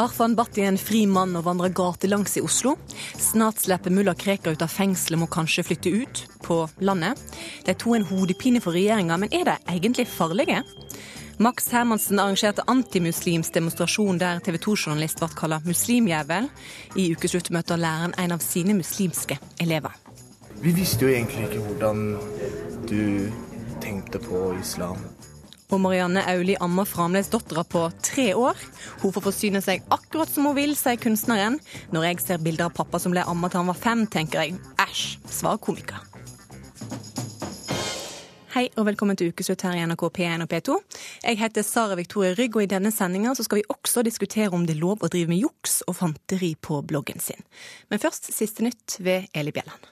Arfan Bhatti er en fri mann og vandrer gatelangs i Oslo. Snart slipper mulla Krekar ut av fengselet må kanskje flytte ut, på landet. De to er en hodepine for regjeringa, men er de egentlig farlige? Max Hermansen arrangerte antimuslims demonstrasjon der TV 2-journalist ble kalt muslimjævel. I ukeslutt møter læreren en av sine muslimske elever. Vi visste jo egentlig ikke hvordan du tenkte på islam. Og Marianne Auli ammer fremdeles dattera på tre år. Hun får forsyne seg akkurat som hun vil, sier kunstneren. Når jeg ser bilder av pappa som ble amma til han var fem, tenker jeg æsj, svar komiker. Hei og velkommen til ukeslutt her i NRK P1 og P2. Jeg heter Sara Victoria Rygg, og i denne sendinga skal vi også diskutere om det er lov å drive med juks og fanteri på bloggen sin. Men først siste nytt ved Eli Bjelland.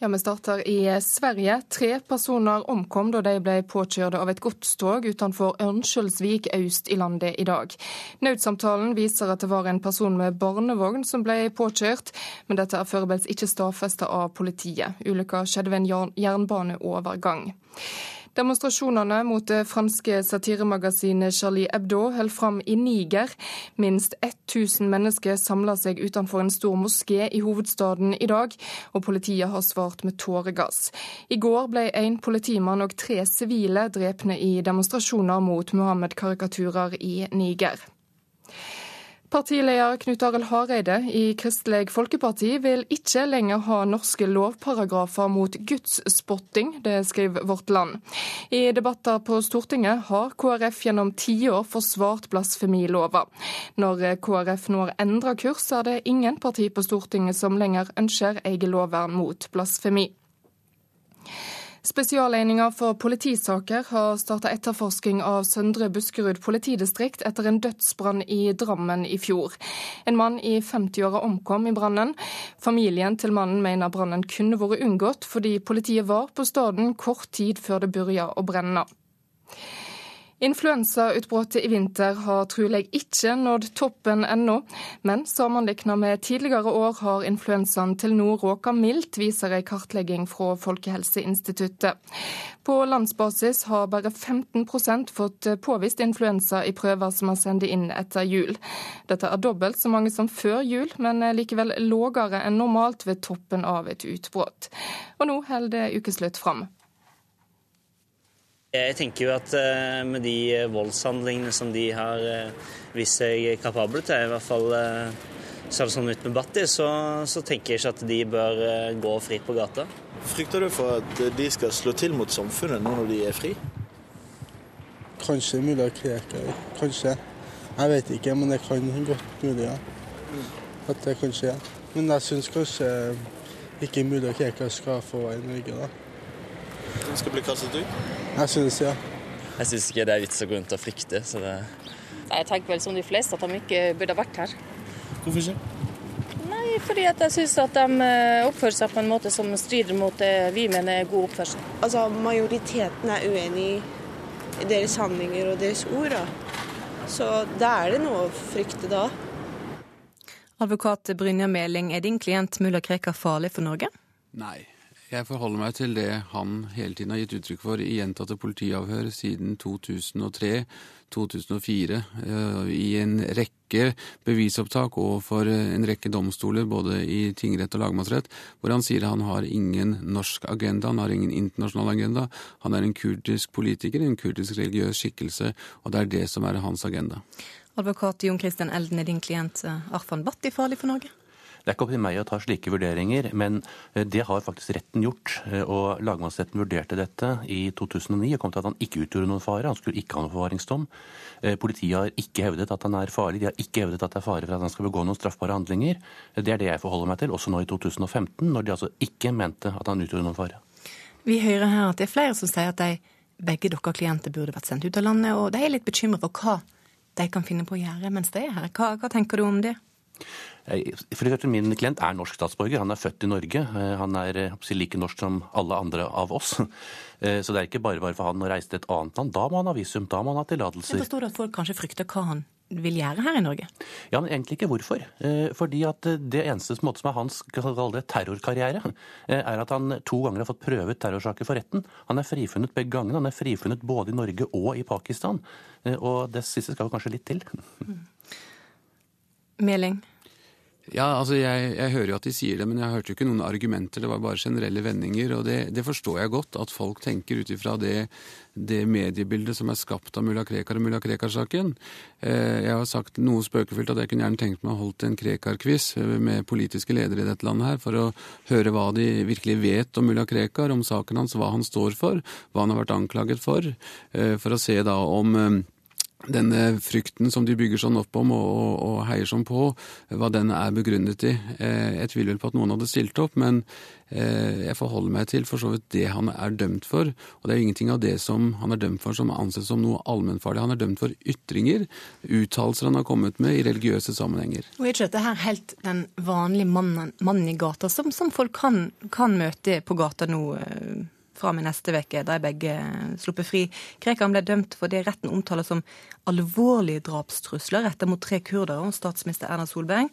Ja, Vi starter i Sverige. Tre personer omkom da de ble påkjørt av et godstog utenfor Ørnskjølsvik øst i landet i dag. Nødsamtalen viser at det var en person med barnevogn som ble påkjørt, men dette er foreløpig ikke stadfestet av politiet. Ulykka skjedde ved en jernbaneovergang. Demonstrasjonene mot det franske satiremagasinet Charlie Hebdo holder fram i Niger. Minst 1000 mennesker samla seg utenfor en stor moské i hovedstaden i dag, og politiet har svart med tåregass. I går ble en politimann og tre sivile drepne i demonstrasjoner mot Muhammed-karikaturer i Niger. Partileder Knut Arild Hareide i Kristelig Folkeparti vil ikke lenger ha norske lovparagrafer mot gudsspotting, det skriver Vårt Land. I debatter på Stortinget har KrF gjennom tiår forsvart blasfemilova. Når KrF nå har endra kurs, er det ingen parti på Stortinget som lenger ønsker eget lovvern mot blasfemi. Spesialenheter for politisaker har starta etterforsking av Søndre Buskerud politidistrikt etter en dødsbrann i Drammen i fjor. En mann i 50-åra omkom i brannen. Familien til mannen mener brannen kunne vært unngått, fordi politiet var på stedet kort tid før det begynte å brenne. Influensautbruddet i vinter har trolig ikke nådd toppen ennå, men sammenlignet med tidligere år har influensaen til nå råka mildt, viser en kartlegging fra Folkehelseinstituttet. På landsbasis har bare 15% fått påvist influensa i prøver som er sendt inn etter jul. Dette er dobbelt så mange som før jul, men likevel lågere enn normalt ved toppen av et utbrudd. Og nå holder ukeslutt fram. Jeg tenker jo at uh, med de voldshandlingene som de har uh, vist seg kapable til, i hvert fall uh, sånn ut med Batti, så, så, tenker jeg ikke at de bør gå fritt på gata. Frykter du for at de skal slå til mot samfunnet nå når de er fri? Kanskje mulig å kreke. Kanskje. Jeg vet ikke, men det kan godt mulig, ja. At det kan skje. Men jeg syns kanskje ikke mulig å kreke skal få være i Norge, da. Skal bli kastet ut? Jeg synes ja. Jeg syns ikke det er vits å gå rundt og frykte. så det... Jeg tenker vel som de fleste at de ikke burde ha vært her. Hvorfor ikke? Nei, fordi at jeg syns at de eh, oppfører seg på en måte som strider mot det vi mener er god oppførsel. Altså, Majoriteten er uenig i deres handlinger og deres ord. Da. Så da er det noe å frykte da. Advokat Brynja Meling, er din klient mulla Krekar farlig for Norge? Nei. Jeg forholder meg til det han hele tiden har gitt uttrykk for i gjentatte politiavhør siden 2003-2004, eh, i en rekke bevisopptak overfor en rekke domstoler, både i tingrett og lagmannsrett, hvor han sier han har ingen norsk agenda, han har ingen internasjonal agenda. Han er en kurdisk politiker, en kurdisk religiøs skikkelse, og det er det som er hans agenda. Advokat Jon Christian Elden, er din klient eh, Arfan Bhatti farlig for Norge? Det er ikke opp til meg å ta slike vurderinger, men eh, det har faktisk retten gjort. Eh, og Lagmannsretten vurderte dette i 2009 og kom til at han ikke utgjorde noen fare. Han skulle ikke ha noen forvaringsdom. Eh, politiet har ikke hevdet at han er farlig. De har ikke hevdet at det er fare for at han skal begå noen straffbare handlinger. Det er det jeg forholder meg til, også nå i 2015, når de altså ikke mente at han utgjorde noen fare. Vi hører her at det er flere som sier at de, begge dere klienter burde vært sendt ut av landet, og de er litt bekymret for hva de kan finne på å gjøre mens de er her. Hva, hva tenker du om det? Min klient er norsk statsborger. Han er født i Norge. Eh, han er eh, like norsk som alle andre av oss. Eh, så det er ikke bare bare for han å reise til et annet land. Da må han ha visum, da må han ha tillatelser. Jeg forstår at folk kanskje frykter hva han vil gjøre her i Norge? Ja, men egentlig ikke hvorfor. Fordi at det eneste som er hans det, terrorkarriere, er at han to ganger har fått prøvet terrorsaker for retten. Han er frifunnet begge gangene. Han er frifunnet både i Norge og i Pakistan. Og det siste skal jo kanskje litt til. Mm. Meling? Ja, altså jeg, jeg, hører jo at de sier det, men jeg hørte jo ikke noen argumenter. Det var bare generelle vendinger. Og det, det forstår jeg godt, at folk tenker ut ifra det, det, mediebildet som er skapt av mulla Krekar og mulla Krekar-saken. Eh, jeg har sagt noe spøkefullt at jeg kunne gjerne tenkt meg å holdt en Krekar-quiz eh, med politiske ledere i dette landet her, for å høre hva de virkelig vet om mulla Krekar, om saken hans, hva han står for, hva han har vært anklaget for, eh, for å se da om denne frykten som de bygger sånn opp om og, og, og, heier sånn på, hva den er begrunnet i. Eh, jeg tviler vel på at noen hadde stilt opp, men eh, jeg forholder meg til for så vidt det han er dømt for. Og det er jo ingenting av det som han er dømt for som anses som noe allmennfarlig. Han er dømt for ytringer, uttalelser han har kommet med i religiøse sammenhenger. Og er ikke dette her helt den vanlige mannen, mannen i gata, som, som folk kan, kan, møte på gata nå? Fra med neste uke, da er begge sluppet fri. Krekar ble dømt for det retten omtaler som alvorlige drapstrusler rettet mot tre kurdere og statsminister Erna Solberg.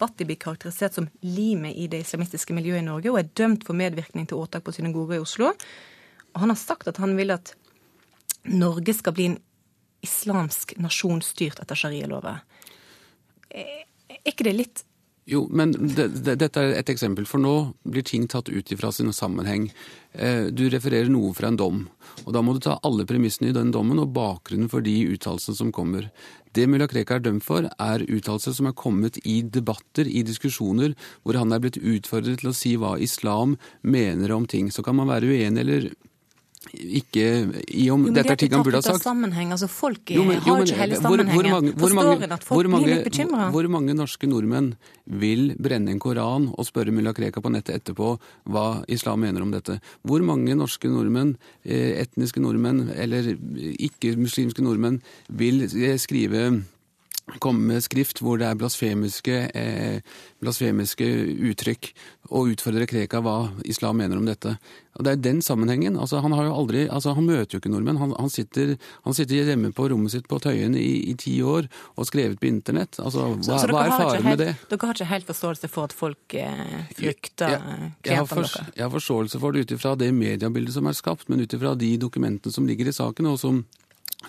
Bhatti blir karakterisert som limet i det islamistiske miljøet i Norge og er dømt for medvirkning til åtak på synagoger i Oslo. Og han har sagt at han vil at Norge skal bli en islamsk nasjon styrt etter sharialover. Er ikke det litt jo, men det, det, dette er et eksempel, for nå blir ting tatt ut ifra sin sammenheng. Eh, du refererer noe fra en dom, og da må du ta alle premissene i den dommen og bakgrunnen for de uttalelsene som kommer. Det mulla Krekar er dømt for, er uttalelser som er kommet i debatter, i diskusjoner, hvor han er blitt utfordret til å si hva islam mener om ting. Så kan man være uenig eller ikke i om jo, dette er ting han burde ha sagt. Sammenheng. Altså, folk jo, men, jo, men, har ikke hele sammenhengen. Hvor, hvor mange, hvor mange, at folk mange, blir litt bekymra? Hvor, hvor mange norske nordmenn vil brenne en koran og spørre mulla Krekar på nettet etterpå hva islam mener om dette? Hvor mange norske nordmenn, eh, etniske nordmenn eller ikke-muslimske nordmenn vil eh, skrive komme med skrift hvor det er blasfemiske, eh, blasfemiske uttrykk, og utfordre Krekar hva islam mener om dette. Og Det er den sammenhengen. altså Han har jo aldri, altså han møter jo ikke nordmenn. Han, han, sitter, han sitter, hjemme på rommet sitt på Tøyen i, i ti år og skrevet på internett. Altså, Hva, så, så hva er faren med det? Dere har ikke helt forståelse for at folk eh, frykter jeg, jeg, jeg, har for, jeg har forståelse for det ut ifra det mediebildet som er skapt, men ut ifra de dokumentene som ligger i saken, og som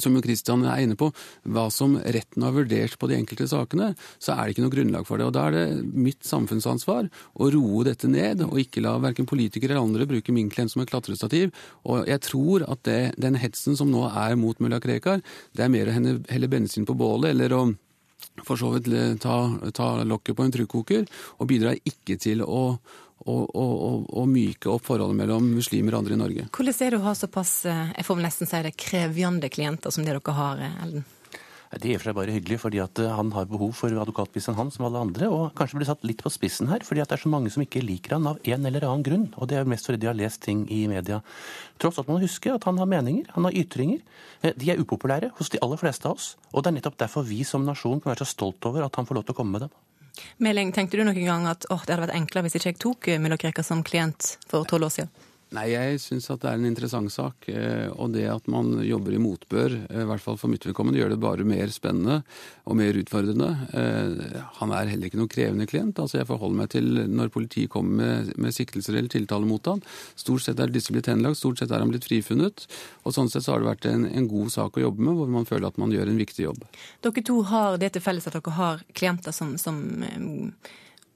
som jo Kristian er inne på, hva som retten har vurdert på de enkelte sakene, så er det ikke noe grunnlag for det. Og Da er det mitt samfunnsansvar å roe dette ned, og ikke la verken politikere eller andre bruke min klient som et klatrestativ. Og jeg tror at det, den hetsen som nå er mot mulla Krekar, det er mer å helle bensin på bålet, eller å for så vidt ta, ta lokket på en trykkoker, og bidrar ikke til å, og, og, og, myke opp forholdet mellom muslimer og andre i Norge. Hvordan er det å ha såpass eh, jeg får vel nesten si det, krevjende klienter som det dere har, eh, Elden? Det er for seg bare hyggelig, fordi at eh, han har behov for advokatbistand, han som alle andre. Og kanskje blir satt litt på spissen her, fordi at det er så mange som ikke liker han av en eller annen grunn. Og det er mest fordi de har lest ting i media. Tross at man husker at han har meninger, han har ytringer. De er upopulære hos de aller fleste av oss. Og det er nettopp derfor vi som nasjon kan være så stolt over at han får lov til å komme med dem. Meling, tenkte du noen gang at oh, det hadde vært enklere hvis ikke jeg tok eh, Mulla Krekar som klient for tolv år siden? Nei, jeg syns det er en interessant sak. Eh, og det at man jobber i motbør, eh, i hvert fall for mitt vedkommende, gjør det bare mer spennende og mer utfordrende. Eh, han er heller ikke noen krevende klient. altså Jeg forholder meg til når politiet kommer med, med siktelser eller tiltale mot han. Stort sett er disse blitt henlagt, stort sett er han blitt frifunnet. Og sånn sett så har det vært en, en god sak å jobbe med, hvor man føler at man gjør en viktig jobb. Dere to har det til felles at dere har klienter som, som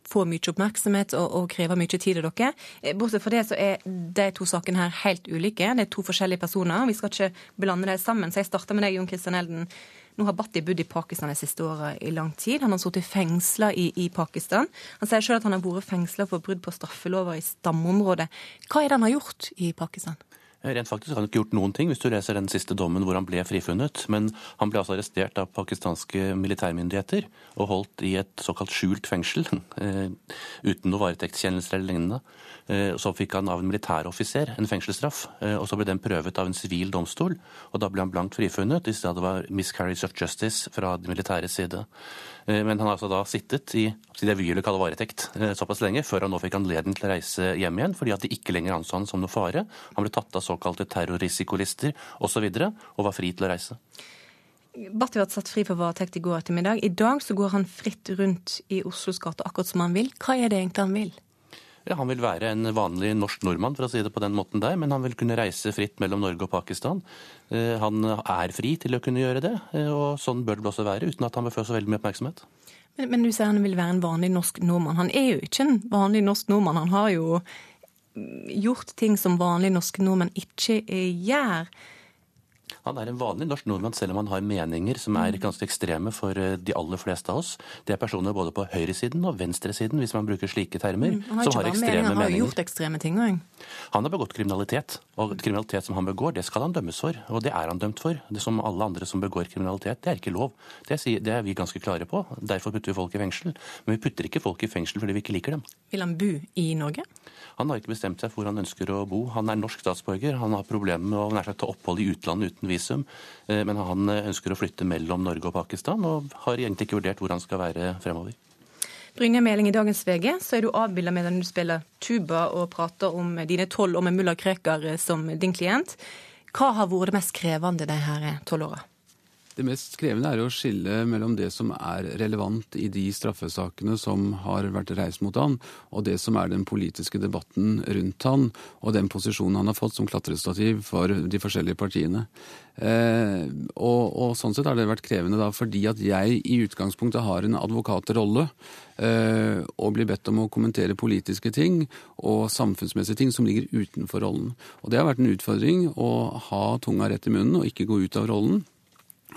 får mye oppmerksomhet og, og, krever mye tid av dere. Eh, bortsett fra det så er de to sakene her helt ulike. Det er to forskjellige personer. Vi skal ikke blande dem sammen. Så jeg starter med deg, Jon Christian Elden. Nå har Bhatti bodd i Pakistan de siste åra i lang tid. Han har sittet fengsla i, i, Pakistan. Han sier sjøl at han har vært fengsla for brudd på straffelover i stammeområdet. Hva er det han har gjort i Pakistan? Rent faktisk har han ikke gjort noen ting, hvis du leser den siste dommen hvor han ble frifunnet. Men han ble altså arrestert av pakistanske militærmyndigheter og holdt i et såkalt skjult fengsel eh, uten noe varetektskjennelser eller lignende. Eh, så fikk han av en militæroffiser en fengselsstraff, eh, og så ble den prøvet av en sivil domstol. Og da ble han blankt frifunnet, i stedet det var miscarriage of justice fra de militære side. Eh, men han har altså da sittet i vi vil kalle varetekt eh, såpass lenge, før han nå fikk anledning til å reise hjem igjen, fordi at de ikke lenger anså han som noe fare. Han ble tatt av såkalte terrorrisikolister osv. Og, så og var fri til å reise. Bhatti ble satt fri for varetekt i går ettermiddag. I dag så går han fritt rundt i Oslos gater akkurat som han vil. Hva er det egentlig han vil? Ja, Han vil være en vanlig norsk nordmann, for å si det på den måten der, men han vil kunne reise fritt mellom Norge og Pakistan. Eh, han er fri til å kunne gjøre det, eh, og sånn bør det også være, uten at han vil få så veldig mye oppmerksomhet. Men, men du sier han vil være en vanlig norsk nordmann. Han er jo ikke en vanlig norsk nordmann. Han har jo gjort ting som vanlige norske nordmenn ikke gjør. Han er en vanlig norsk nordmann, selv om han har meninger som er ganske ekstreme for eh, de aller fleste av oss. Det er personer både på høyresiden og venstresiden, hvis man bruker slike termer, mm, har som har ekstreme meninger. Han har jo gjort ekstreme ting òg. Han har begått kriminalitet, og kriminalitet som han begår, det skal han dømmes for. Og det er han dømt for. Det som alle andre som begår kriminalitet, det er ikke lov. Det det er vi ganske klare på. Derfor putter vi folk i fengsel. Men vi putter ikke folk i fengsel fordi vi ikke liker dem. Vil han bo i Norge? Han har ikke bestemt seg for hvor han ønsker å bo. Han er norsk statsborger. Han har problemer med å nær sagt ta opphold i utlandet uten visum. Eh, men han eh, ønsker å flytte mellom Norge og Pakistan, og har egentlig ikke vurdert hvor han skal være fremover. Brynja Meling, i dagens VG så er du avbilda med den du spiller tuba og prater om dine tolv år med mulla Krekar eh, som din klient. Hva har vært det mest krevende de her tolv åra? Det mest krevende er å skille mellom det som er relevant i de straffesakene som har vært reist mot han, og det som er den politiske debatten rundt han, og den posisjonen han har fått som klatrestativ for de forskjellige partiene. Eh, og, og, sånn sett har det vært krevende da, fordi at jeg i utgangspunktet har en advokatrolle. Eh, og blir bedt om å kommentere politiske ting og samfunnsmessige ting som ligger utenfor rollen. Og det har vært en utfordring å ha tunga rett i munnen og ikke gå ut av rollen.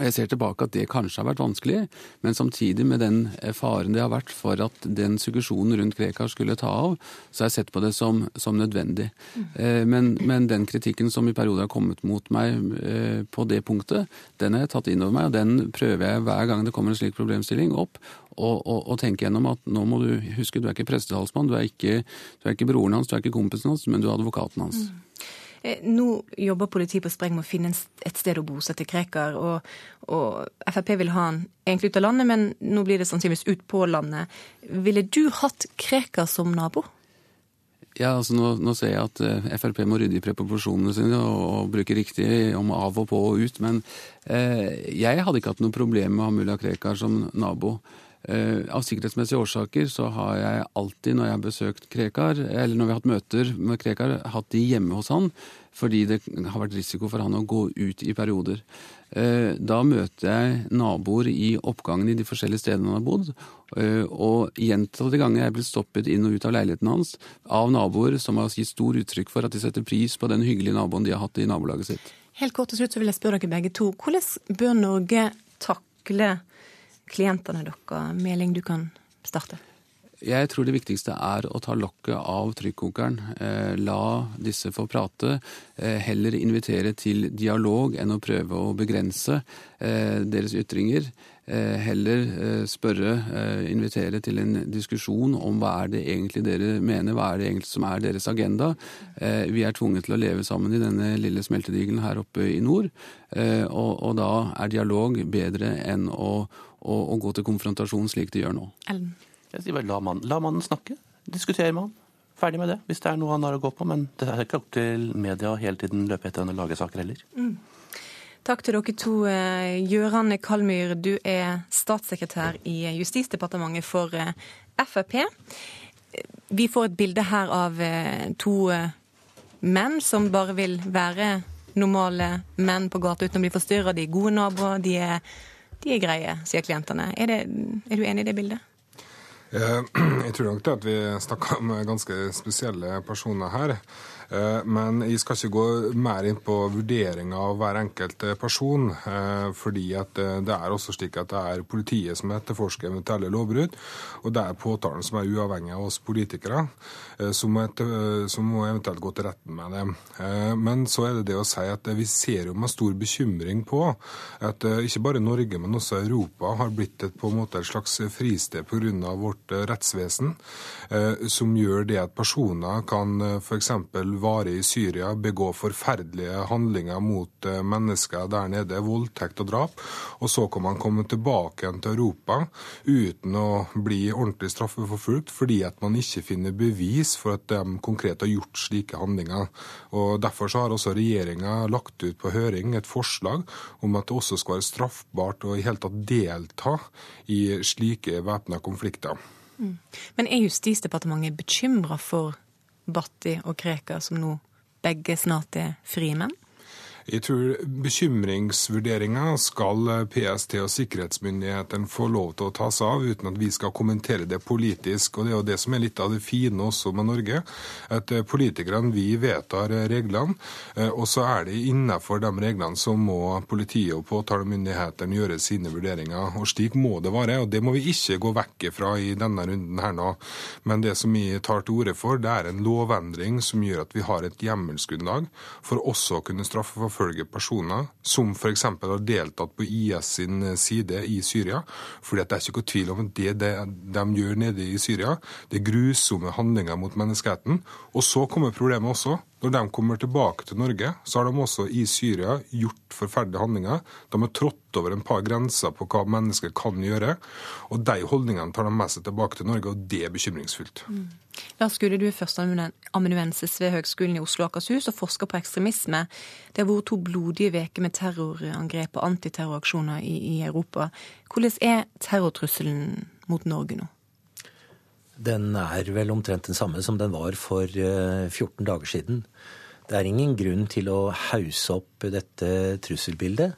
Og Jeg ser tilbake at det kanskje har vært vanskelig, men samtidig med den faren det har vært for at den suggesjonen rundt Krekar skulle ta av, så har jeg sett på det som, som nødvendig. Mm. Men, men, den kritikken som i perioder har kommet mot meg eh, på det punktet, den har jeg tatt inn over meg, og den prøver jeg hver gang det kommer en slik problemstilling opp, og, og, og tenke gjennom at nå må du huske, du er ikke prestetalsmann, du er ikke, du er ikke broren hans, du er ikke kompisen hans, men du er advokaten hans. Mm. Eh, nå jobber politiet på spreng med å finne et sted å bosette Krekar. Og, og Frp vil ha han egentlig ut av landet, men nå blir det sannsynligvis ut på landet. Ville du hatt Krekar som nabo? Ja, altså nå, nå, ser jeg at uh, Frp må rydde i preposisjonene sine og, og, bruke riktig om av og på og ut. Men eh, jeg hadde ikke hatt noe problem med å ha mulla Krekar som nabo. Uh, av sikkerhetsmessige årsaker så har jeg alltid når jeg har besøkt Krekar, eller når vi har hatt møter med Krekar, hatt de hjemme hos han, fordi det har vært risiko for han å gå ut i perioder. Uh, da møter jeg naboer i oppgangen i de forskjellige stedene han har bodd, uh, og gjentatte ganger er jeg blitt stoppet inn og ut av leiligheten hans av naboer som har gitt stor uttrykk for at de setter pris på den hyggelige naboen de har hatt i nabolaget sitt. Helt kort til slutt så vil jeg spørre dere begge to. Hvordan bør Norge takle klientene deres? Meling, du kan starte. Jeg tror det viktigste er å ta lokket av trykkokeren. Eh, la disse få prate. Eh, heller invitere til dialog enn å prøve å begrense eh, deres ytringer. Heller spørre, invitere til en diskusjon om hva er det egentlig dere mener, hva er det egentlig som er deres agenda. Vi er tvunget til å leve sammen i denne lille smeltedigelen her oppe i nord. Og, da er dialog bedre enn å å, å gå til konfrontasjon slik de gjør nå. Ellen? Jeg sier bare la mannen, la mannen snakke. Diskutere med han. Ferdig med det, hvis det er noe han har å gå på. Men det er ikke opp til media hele tiden løpe etter han og lage saker heller. Mm. Takk til dere to. Eh, Gøran Kalmyr, du er statssekretær i Justisdepartementet for eh, Frp. Vi får et bilde her av eh, to menn som bare vil være normale menn på gata uten å bli forstyrra. De er gode naboer, de er de er greie, sier klientene. Er, det, er du enig i det bildet? Eh, jeg tror nok det at vi snakker om ganske spesielle personer her. Eh, men jeg skal ikke gå mer inn på vurderinga av hver enkelt person. Eh, fordi det er også slik at det er politiet som etterforsker eventuelle lovbrudd. Og det er påtalen som er uavhengig av oss politikere, som må eventuelt gå til retten med det. Men så er det det å si at vi ser jo med stor bekymring på at ikke bare Norge, men også Europa har blitt et, på en måte et slags fristed pga. vårt rettsvesen, som gjør det at personer kan f.eks vare i Syria, begå forferdelige handlinger mot eh, mennesker der nede, voldtekt og drap, og så kan man komme tilbake igjen til Europa uten å bli ordentlig straffeforfulgt fordi at man ikke finner bevis for at de konkret har gjort slike handlinger. Og Derfor har også regjeringa lagt ut på høring et forslag om at det også skal være straffbart å i hele tatt delta i slike væpna konflikter. Mm. Men er Justisdepartementet bekymra for Batti og Krekar, som nå begge snart er frie menn? Jeg tror bekymringsvurderinga skal PST og sikkerhetsmyndighetene få lov til å ta seg av, uten at vi skal kommentere det politisk. Og Det er jo det som er litt av det fine også med Norge. At politikerne vi vedtar reglene, og så er det innenfor de reglene så må politiet og påtalemyndighetene gjøre sine vurderinger. Og Slik må det være, og det må vi ikke gå vekk fra i denne runden her nå. Men det som vi tar til orde for, det er en lovendring som gjør at vi har et hjemmelsgrunnlag for også å kunne straffeforfølge forfølge personer som f.eks. har deltatt på IS sin side i Syria. fordi det er ikke noe tvil om at det, det de gjør nede i Syria, det er grusomme handlinger mot menneskeheten. Og så kommer problemet også. Når de kommer tilbake til Norge, så har de også i Syria gjort forferdelige handlinger. De har trådt over en par grenser på hva mennesker kan gjøre. Og de holdningene tar de med seg tilbake til Norge, og det er bekymringsfullt. Mm. Lars Gude, du er førsteamanuensis ved Høgskolen i Oslo og Akershus og forsker på ekstremisme. Det har vært to blodige uker med terrorangrep og antiterroraksjoner i, i Europa. Hvordan er terrortrusselen mot Norge nå? Den er vel omtrent den samme som den var for 14 eh, dager siden. Det er ingen grunn til å hause opp dette trusselbildet.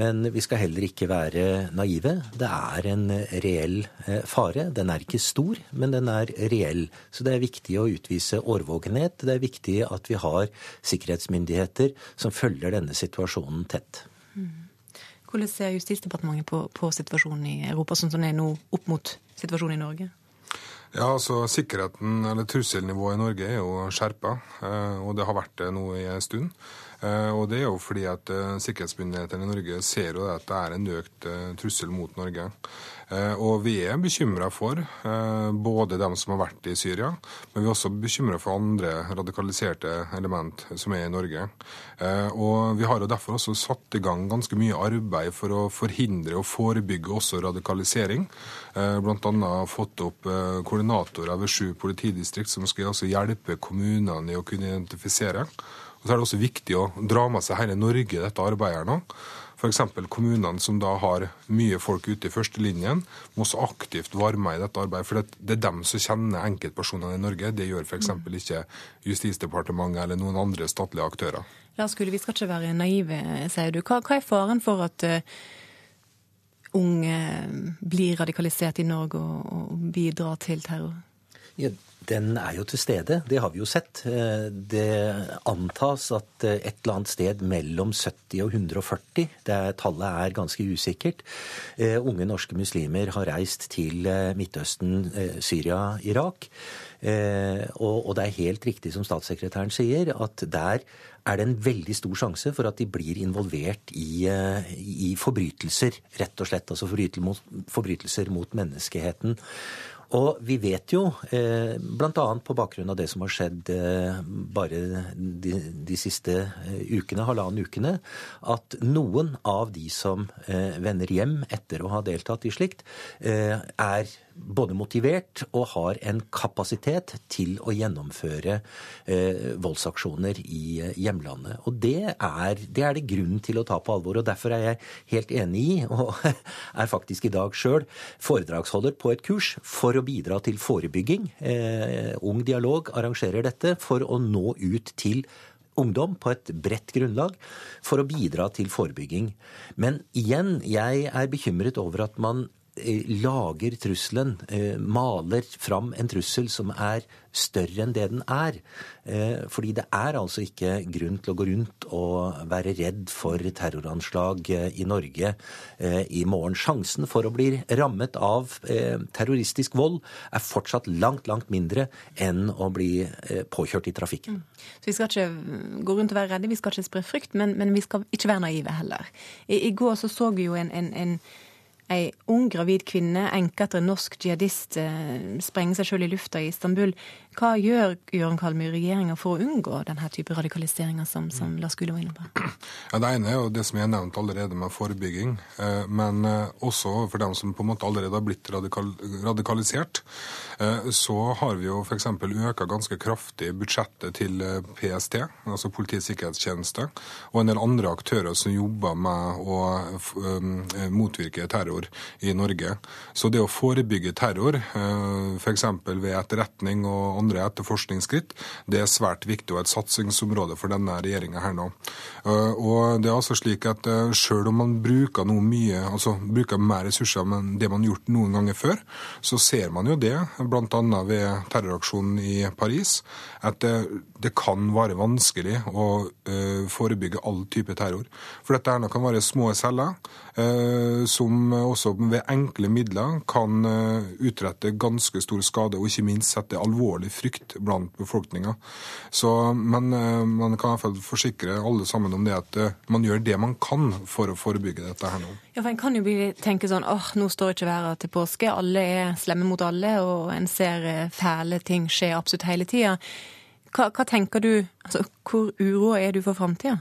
Men vi skal heller ikke være naive. Det er en reell eh, fare. Den er ikke stor, men den er reell. Så det er viktig å utvise årvåkenhet. Det er viktig at vi har sikkerhetsmyndigheter som følger denne situasjonen tett. Mm. Hvordan ser Justisdepartementet på, på situasjonen i Europa, sånn som den er nå, opp mot situasjonen i Norge? Ja, altså Sikkerheten, eller Trusselnivået i Norge er jo skjerpa, eh, og det har vært det nå i en stund. Eh, og Det er jo fordi at eh, sikkerhetsmyndighetene i Norge ser jo at det er en økt trussel mot Norge. Og vi er bekymra for både dem som har vært i Syria, men vi er også bekymra for andre radikaliserte element som er i Norge. Og Vi har jo derfor også satt i gang ganske mye arbeid for å forhindre og forebygge også radikalisering. Bl.a. fått opp koordinatorer ved sju politidistrikt som skal også hjelpe kommunene i å kunne identifisere. Og så er det også viktig å dra med seg hele Norge dette arbeidet nå. F.eks. kommunene som da har mye folk ute i førstelinjen, må også aktivt være med i dette arbeidet. For det er dem som kjenner enkeltpersonene i Norge. Det gjør f.eks. ikke Justisdepartementet eller noen andre statlige aktører. Lars Gule, vi skal ikke være naive, sier du. Hva, hva er faren for at uh, unge blir radikalisert i Norge og, og bidrar til terror? Ja, den er jo til stede. Det har vi jo sett. Eh, det antas at eh, et eller annet sted mellom 70 og 140, det er, tallet er ganske usikkert, eh, unge norske muslimer har reist til Midtøsten, Syria, Irak. Og det er helt riktig som statssekretæren sier, at der er det en veldig stor sjanse for at de blir involvert i, i forbrytelser, rett og slett. Altså forbrytelser mot menneskeheten. Og vi vet jo, eh, bl.a. på bakgrunn av det som har skjedd eh, bare de, de, siste eh, ukene, halvannen ukene, at noen av de som eh, vender hjem etter å ha deltatt i slikt, er både motivert og har en kapasitet til å gjennomføre eh, voldsaksjoner i eh, hjemlandet. Og det er, det er, det grunn til å ta på alvor. og Derfor er jeg helt enig i, og er faktisk i dag sjøl foredragsholder på et kurs for å bidra til forebygging. Eh, Ung Dialog arrangerer dette for å nå ut til ungdom på et bredt grunnlag for å bidra til forebygging. Men igjen, jeg er bekymret over at man lager trusselen, eh, maler fram en trussel som er større enn det den er. Eh, fordi det er altså ikke grunn til å gå rundt og være redd for terroranslag i Norge i morgen. Sjansen for å bli rammet av terroristisk vold er fortsatt langt, langt mindre enn å bli påkjørt i trafikken. Mm. Så Vi skal ikke gå rundt og være redde, vi skal ikke spre frykt, men, men vi skal ikke være naive heller. I, i går så så vi jo en, en, en Ei ung gravid kvinne, enke etter en norsk jihadist, eh, sprenger seg sjøl i lufta i Istanbul. Hva gjør Jørgen Kalmyr regjeringa for å unngå denne type radikaliseringer som, som Lars Gule var inne på? Ja, Det ene er jo det som jeg har nevnt allerede med forebygging. Eh, men eh, også for dem som på en måte allerede har blitt radikal radikalisert. Så har vi jo f.eks. øka ganske kraftig budsjettet til PST, altså Politiets sikkerhetstjeneste, og en del andre aktører som jobber med å motvirke terror i Norge. Så det å forebygge terror, eh, f.eks. ved etterretning og andre etterforskningsskritt. Det er svært viktig og et satsingsområde for denne regjeringa her nå. Og det er altså slik at Selv om man bruker noe mye, altså bruker mer ressurser enn det man har gjort noen ganger før, så ser man jo det, bl.a. ved terroraksjonen i Paris, at det, kan være vanskelig å uh, forebygge all type terror. For dette her kan være små celler uh, som også ved enkle midler kan uh, utrette ganske stor skade, og ikke minst sette alvorlig frykt blant befolkninga. Men man kan i hvert fall forsikre alle sammen om det at man gjør det man kan for å forebygge dette her nå. Ja, for En kan jo tenke sånn åh, nå står ikke været til påske, alle er slemme mot alle, og en ser fæle ting skje absolutt hele tida. Hva, hva tenker du, altså, Hvor uroa er du for framtida?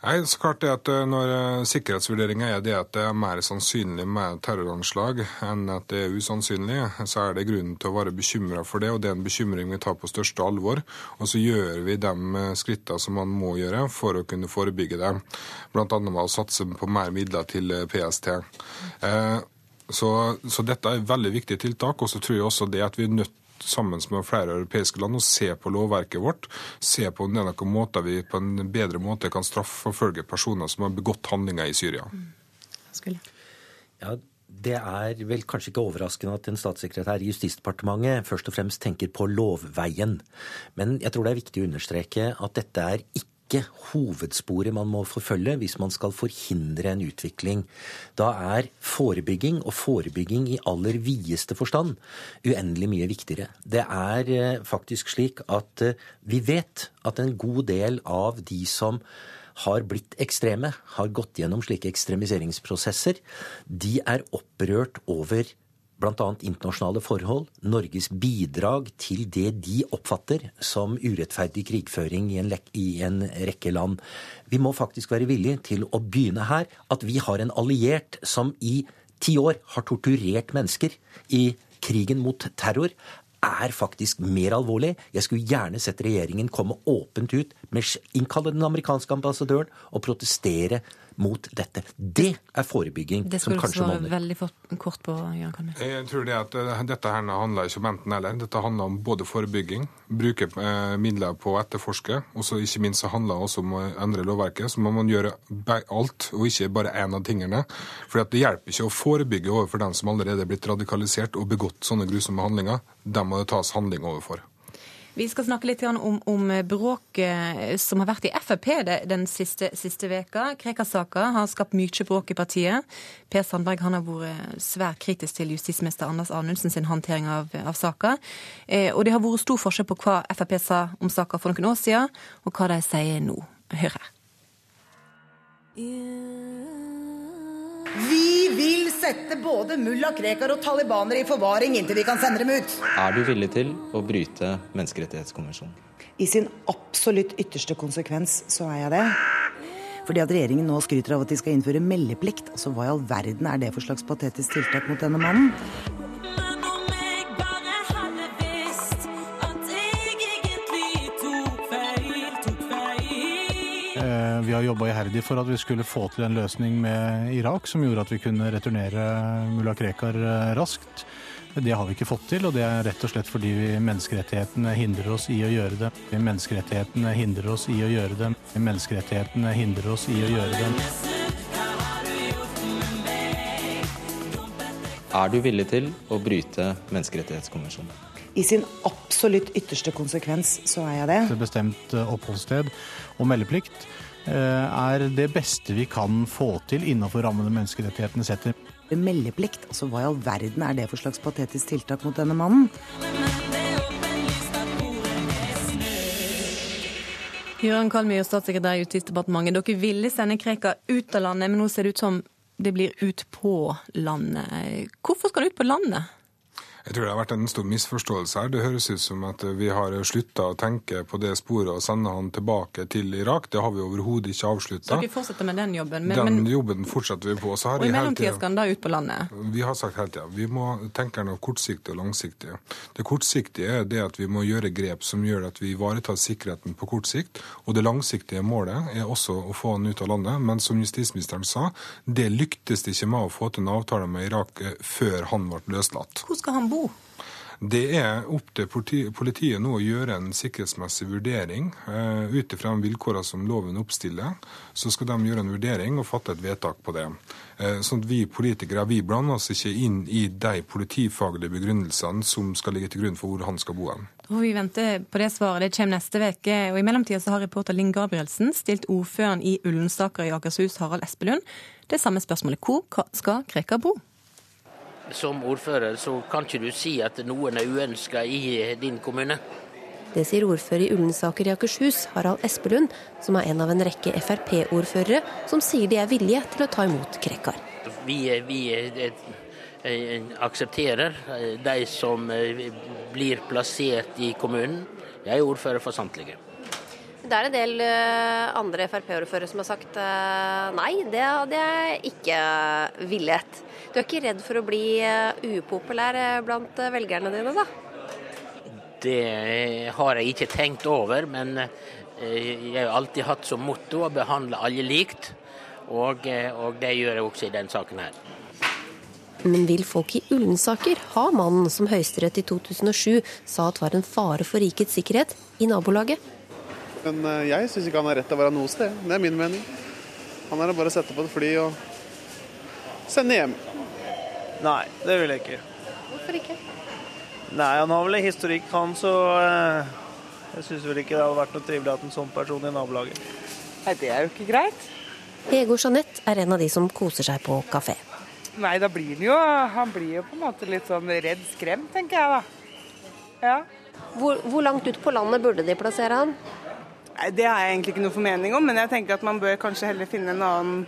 Nei, så klart det at eh, Når eh, sikkerhetsvurderinga er det at det er mer sannsynlig med terroranslag enn at det er usannsynlig, så er det grunnen til å være bekymra for det. og Det er en bekymring vi tar på største alvor. Og så gjør vi de eh, skrittene som man må gjøre for å kunne forebygge det. Bl.a. med å satse på mer midler til PST. Så, så, dette er veldig viktige tiltak. Og så tror jeg også det at vi er nødt sammen med flere europeiske land og se på lovverket vårt. Se på om det er noen måter vi på en bedre måte kan straffeforfølge personer som har begått handlinger i Syria. Mm. Ja, det er vel kanskje ikke overraskende at en statssekretær i Justisdepartementet først og fremst tenker på lovveien. Men jeg tror det er viktig å understreke at dette er ikke ikke hovedsporet man må forfølge hvis man skal forhindre en utvikling. Da er forebygging, og forebygging i aller videste forstand, uendelig mye viktigere. Det er eh, faktisk slik at eh, vi vet at en god del av de som har blitt ekstreme, har gått gjennom slike ekstremiseringsprosesser, de er opprørt over bl.a. internasjonale forhold, Norges bidrag til det de oppfatter som urettferdig krigføring i en, i en, rekke land. Vi må faktisk være villige til å begynne her. At vi har en alliert som i ti år har torturert mennesker i krigen mot terror, er faktisk mer alvorlig. Jeg skulle gjerne sett regjeringen komme åpent ut innkalle den amerikanske ambassadøren og protestere mot dette. Det er forebygging det som kanskje monner. Det skulle du svare veldig kort på, Jan Kalmi. Jeg tror det at uh, Dette her handler ikke om enten-eller. Dette handler om både forebygging, bruke uh, midler på å etterforske, og så ikke minst så handler det også om å endre lovverket. Så må man gjøre alt, og ikke bare én av tingene. For det hjelper ikke å forebygge overfor den som allerede er blitt radikalisert og begått sånne grusomme handlinger. Dem må det tas handling overfor. Vi skal snakke litt om, om bråket som har vært i Frp den siste, siste veka. Krekar-saka har skapt mye bråk i partiet. Per Sandberg har vært svært kritisk til justisminister Anders Anundsen sin håndtering av, av saka. Eh, og det har vært stor forskjell på hva Frp sa om saka for noen år siden, og hva de sier nå. Hør her. Vi vil sette både mulla Krekar og talibanere i forvaring inntil vi kan sende dem ut. Er du villig til å bryte menneskerettighetskonvensjonen? I sin absolutt ytterste konsekvens så er jeg det. Fordi at regjeringen nå skryter av at de skal innføre meldeplikt. Altså hva i all verden er det for slags patetisk tiltak mot denne mannen? Vi har jobba iherdig for at vi skulle få til en løsning med Irak som gjorde at vi kunne returnere mulla Krekar eh, raskt. Det har vi ikke fått til, og det er rett og slett fordi menneskerettighetene hindrer oss i å gjøre det. Menneskerettighetene hindrer oss i å gjøre det. Menneskerettighetene hindrer oss i å gjøre det. Er du villig til å bryte menneskerettighetskonvensjonen? I sin absolutt ytterste konsekvens så er jeg det. Bestemt eh, oppholdssted og meldeplikt Eh, er det beste vi kan få til innenfor rammene menneskerettighetene setter. Meldeplikt, altså hva i all verden er det for slags patetisk tiltak mot denne mannen? Jøran Kalmyr, statssekretær i Justisdepartementet. Dere ville sende Krekar ut av landet, men nå ser det ut som det blir ut på landet. Hvorfor skal han ut på landet? Jeg tror det har vært en stor misforståelse her. Det høres ut som at vi har slutta å tenke på det sporet og sende han tilbake til Irak. Det har vi overhodet ikke avslutta. Så dere fortsetter med den jobben? Men, den men... jobben fortsetter vi på. og i mellomtida skal han da ut på landet? Vi har sagt hele tida vi må tenke noe kortsiktig og langsiktig. Det kortsiktige er det at vi må gjøre grep som gjør at vi ivaretar sikkerheten på kort sikt. Og det langsiktige målet er også å få han ut av landet. Men som justisministeren sa, det lyktes det ikke med å få til en avtale med Irak før han ble løslatt. Hvor skal han bo? Det er opp til politiet nå å gjøre en sikkerhetsmessig vurdering uh, ut ifra vilkårene som loven oppstiller. Så skal de gjøre en vurdering og fatte et vedtak på det. Uh, sånn at Vi politikere vi blander oss ikke inn i de politifaglige begrunnelsene som skal ligge til grunn for hvor han skal bo. hen. Vi venter på det svaret. Det kommer neste uke. I mellomtida har reporter Linn Gabrielsen stilt ordføreren i Ullensaker i Akershus, Harald Espelund, det samme spørsmålet. Hvor skal Krekar bo? Som ordfører så kan ikke du si at noen er uønska i din kommune. Det sier ordfører i Ullensaker i Akershus, Harald Espelund, som er en av en rekke Frp-ordførere som sier de er villige til å ta imot Krekar. Vi, vi aksepterer eh, de som eh, blir plassert i kommunen. Jeg er ordfører for samtlige. Det er en del eh, andre Frp-ordførere som har sagt nei, det hadde jeg ikke villet. Du er ikke redd for å bli upopulær blant velgerne dine, da? Det har jeg ikke tenkt over, men jeg har alltid hatt som motto å behandle alle likt. Og, og det gjør jeg også i denne saken her. Men vil folk i Ullensaker ha mannen som Høyesterett i 2007 sa at var en fare for rikets sikkerhet, i nabolaget? Men eh, jeg syns ikke han har rett til å være noe sted. Det er min mening. Han er bare å sette på et fly og sende hjem. Nei, det vil jeg ikke. Hvorfor ikke? Nei, Han har vel en historikk, han, så eh, jeg syns vel ikke det hadde vært noe trivelig at en sånn person i nabolaget. Nei, det er jo ikke greit. Hege og Jeanette er en av de som koser seg på kafé. Nei, da blir han jo Han blir jo på en måte litt sånn redd skremt, tenker jeg da. Ja. Hvor, hvor langt ut på landet burde de plassere han? Nei, Det har jeg egentlig ikke noe formening om, men jeg tenker at man bør kanskje heller finne en annen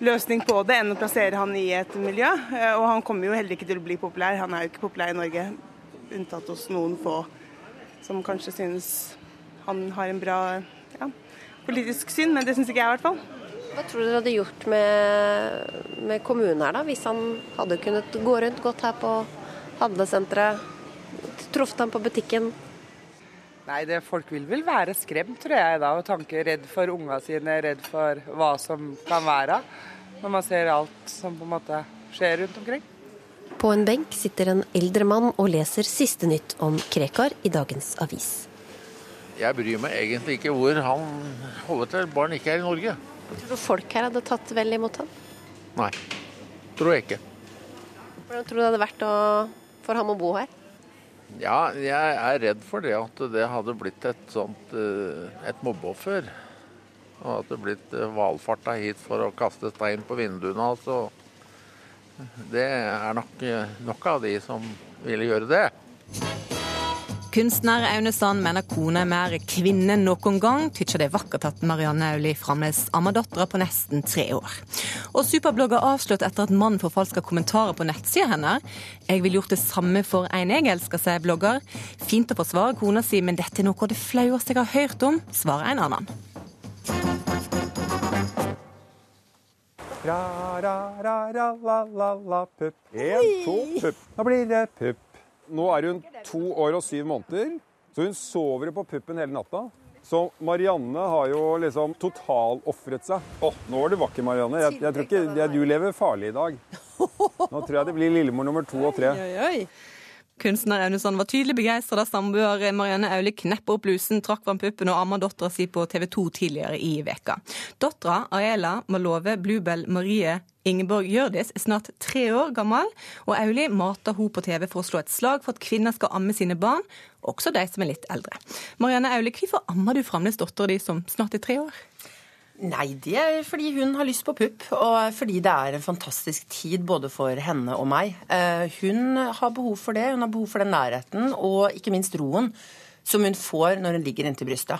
løsning på det enn å plassere han i et miljø. Eh, og han kommer jo heller ikke til å bli populær. Han er jo ikke populær i Norge, unntatt hos noen få som kanskje synes han har en bra ja, politisk syn, men det syns ikke jeg i hvert fall. Hva tror du dere hadde gjort med, med kommunen her, da, hvis han hadde kunnet gå rundt, gått her på handlesenteret, truffet ham på butikken? Nei, det, folk vil vel være skremt, tror jeg, da, og tanke redd for unga sine, redd for hva som kan være. Når man ser alt som på en måte skjer rundt omkring. På en benk sitter en eldre mann og leser siste nytt om Krekar i dagens avis. Jeg bryr meg egentlig ikke hvor han holder til, barn ikke er i Norge. Tror du folk her hadde tatt vel imot ham? Nei, tror jeg ikke. Hvordan tror du det hadde vært å, for ham å bo her? Ja, jeg er redd for det at det hadde blitt et sånt eh, et mobbeoffer. Og at det blitt eh, valfarta hit for å kaste stein på vinduene. Altså. Det er nok nok av de som ville gjøre det. Kunstner Aune Sand mener kona er mer kvinne enn noen gang. Tykker det er vakkert at Marianne Auli fremdeles ammer dattera på nesten tre år. Og superblogger avslørt etter at mannen forfalska kommentarer på nettsida hennes. Jeg ville gjort det samme for en jeg elsker, sier blogger. Fint å forsvare kona si, men dette er noe av det flaueste jeg har hørt om, svarer en annen. Ra, ra, ra, ra, la, la, la, pupp. Én, to, pupp. Da blir det pupp. Nå er hun to år og syv måneder, så hun sover på puppen hele natta. Så Marianne har jo liksom totalofret seg. Å, oh, nå var du vakker, Marianne. Jeg, jeg tror ikke jeg, Du lever farlig i dag. Nå tror jeg det blir lillemor nummer to og tre. Oi, oi. Kunstner Aunesson var tydelig begeistra da samboer Marianne Auli kneppa opp blusen, trakk fram puppen og amma dattera si på TV 2 tidligere i veka. Dattera, Aela Malove Bluebell Marie Ingeborg Gjørdis er snart tre år gammel, og Auli mater hun på TV for å slå et slag for at kvinner skal amme sine barn, også de som er litt eldre. Marianne Auli, hvorfor ammer du fremdeles dattera di som snart er tre år? Nei, det er fordi hun har lyst på pupp, og fordi det er en fantastisk tid både for henne og meg. Eh, hun har behov for det, hun har behov for den nærheten og ikke minst roen som hun får når hun ligger inntil brystet.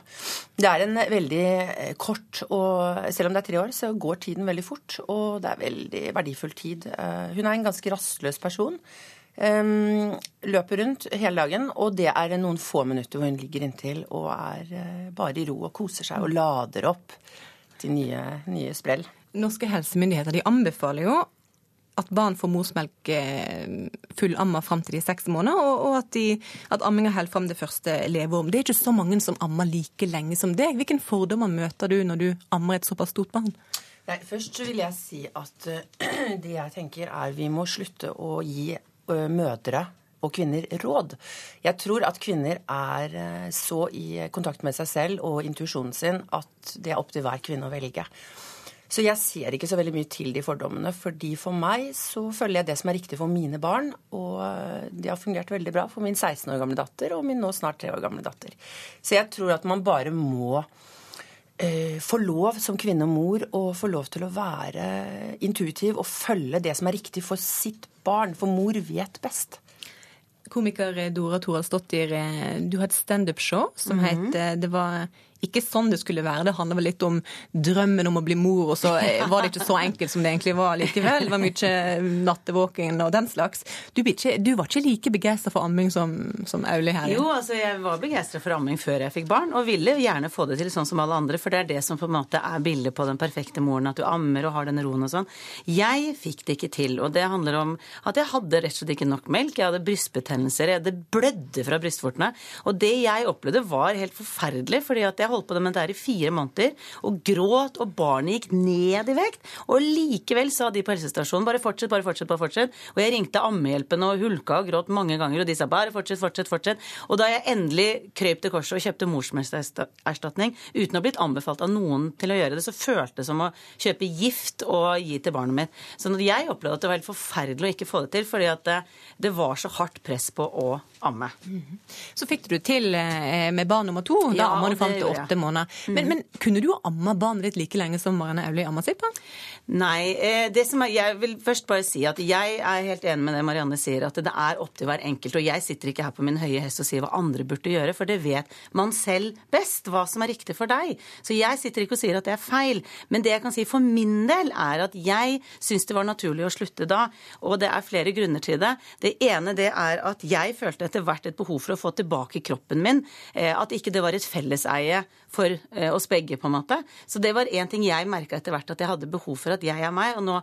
Det er en veldig eh, kort og Selv om det er tre år, så går tiden veldig fort. Og det er veldig verdifull tid. Eh, hun er en ganske rastløs person. Løper rundt hele dagen, og det er noen få minutter hvor hun ligger inntil og er bare i ro og koser seg og lader opp til nye, nye sprell. Norske helsemyndigheter de anbefaler jo at barn får morsmelk eh, fullamma fram til de er seks måneder, og, og at, de, at amminga holder fram det første leveåret. Det er ikke så mange som ammer like lenge som deg. Hvilke fordommer møter du når du ammer et såpass stort barn? Nei, først vil jeg si at uh, det jeg tenker er vi må slutte å gi uh, mødre og kvinner råd. Jeg tror at kvinner er eh, så i kontakt med seg selv og intuisjonen sin at det er opp til hver kvinne å velge. Så jeg ser ikke så veldig mye til de fordommene, fordi for meg så følger jeg det som er riktig for mine barn, og det har fungert veldig bra for min 16 år gamle datter og min nå snart 3 år gamle datter. Så jeg tror at man bare må eh, få lov som kvinne og mor å få lov til å være intuitiv og følge det som er riktig for sitt barn, for mor vet best. Komiker Dora Thoralsdottir, eh, du har et standupshow som mm -hmm. het eh, Det var ikke sånn det skulle være. Det handler vel litt om drømmen om å bli mor, og så eh, var det ikke så enkelt som det egentlig var likevel. Det var mye nattevåking og den slags. Du, ikke, du var ikke like begeistra for amming som, som Auli her? Jo, altså jeg var begeistra for amming før jeg fikk barn, og ville gjerne få det til sånn som alle andre, for det er det som på en måte er bildet på den perfekte moren, at du ammer og har den roen og sånn. Jeg fikk det ikke til, og det handler om at jeg hadde rett og slett ikke nok melk. Jeg hadde brystbetennelser, jeg hadde blødde fra brystvortene. Og det jeg opplevde var helt forferdelig, fordi at jeg holdt på med dette i fire måneder og gråt, og barnet gikk ned i vekt. Og likevel sa de på helsestasjonen bare fortsett, bare fortsett, bare fortsett. Og jeg ringte Ammehjelpen og hulka og gråt mange ganger, og de sa bare fortsett, fortsett, fortsett. Og da jeg endelig krøp til korset og kjøpte morsmestererstatning uten å ha blitt anbefalt av noen til å gjøre det, så føltes det som å kjøpe gift og gi til barnet mitt. Så jeg opplevde at det var helt forferdelig å ikke få det til, fordi at det, det var så hardt press på å amme. Mhm. Så fikk du til eh, med barn nummer to. Da ja, amma du fram til åtte måneder. Men, mm. men, kunne du amma barnet ditt like lenge som Marianne Aulie amma sitt barn? Nei. Eh, det som er, jeg vil først bare si at jeg er helt enig med det Marianne sier, at det er opp til hver enkelt. Og jeg sitter ikke her på min høye hest og sier hva andre burde gjøre, for det vet man selv best hva som er riktig for deg. Så jeg sitter ikke og sier at det er feil. Men det jeg kan si for min del, er at jeg syns det var naturlig å slutte da. Og det er flere grunner til det. Det ene det er at jeg følte etter hvert et behov for å få tilbake kroppen min. Eh, at ikke det var et felleseie for eh, oss begge, på en måte. Så det var én ting jeg merka etter hvert at jeg hadde behov for at jeg er meg, og nå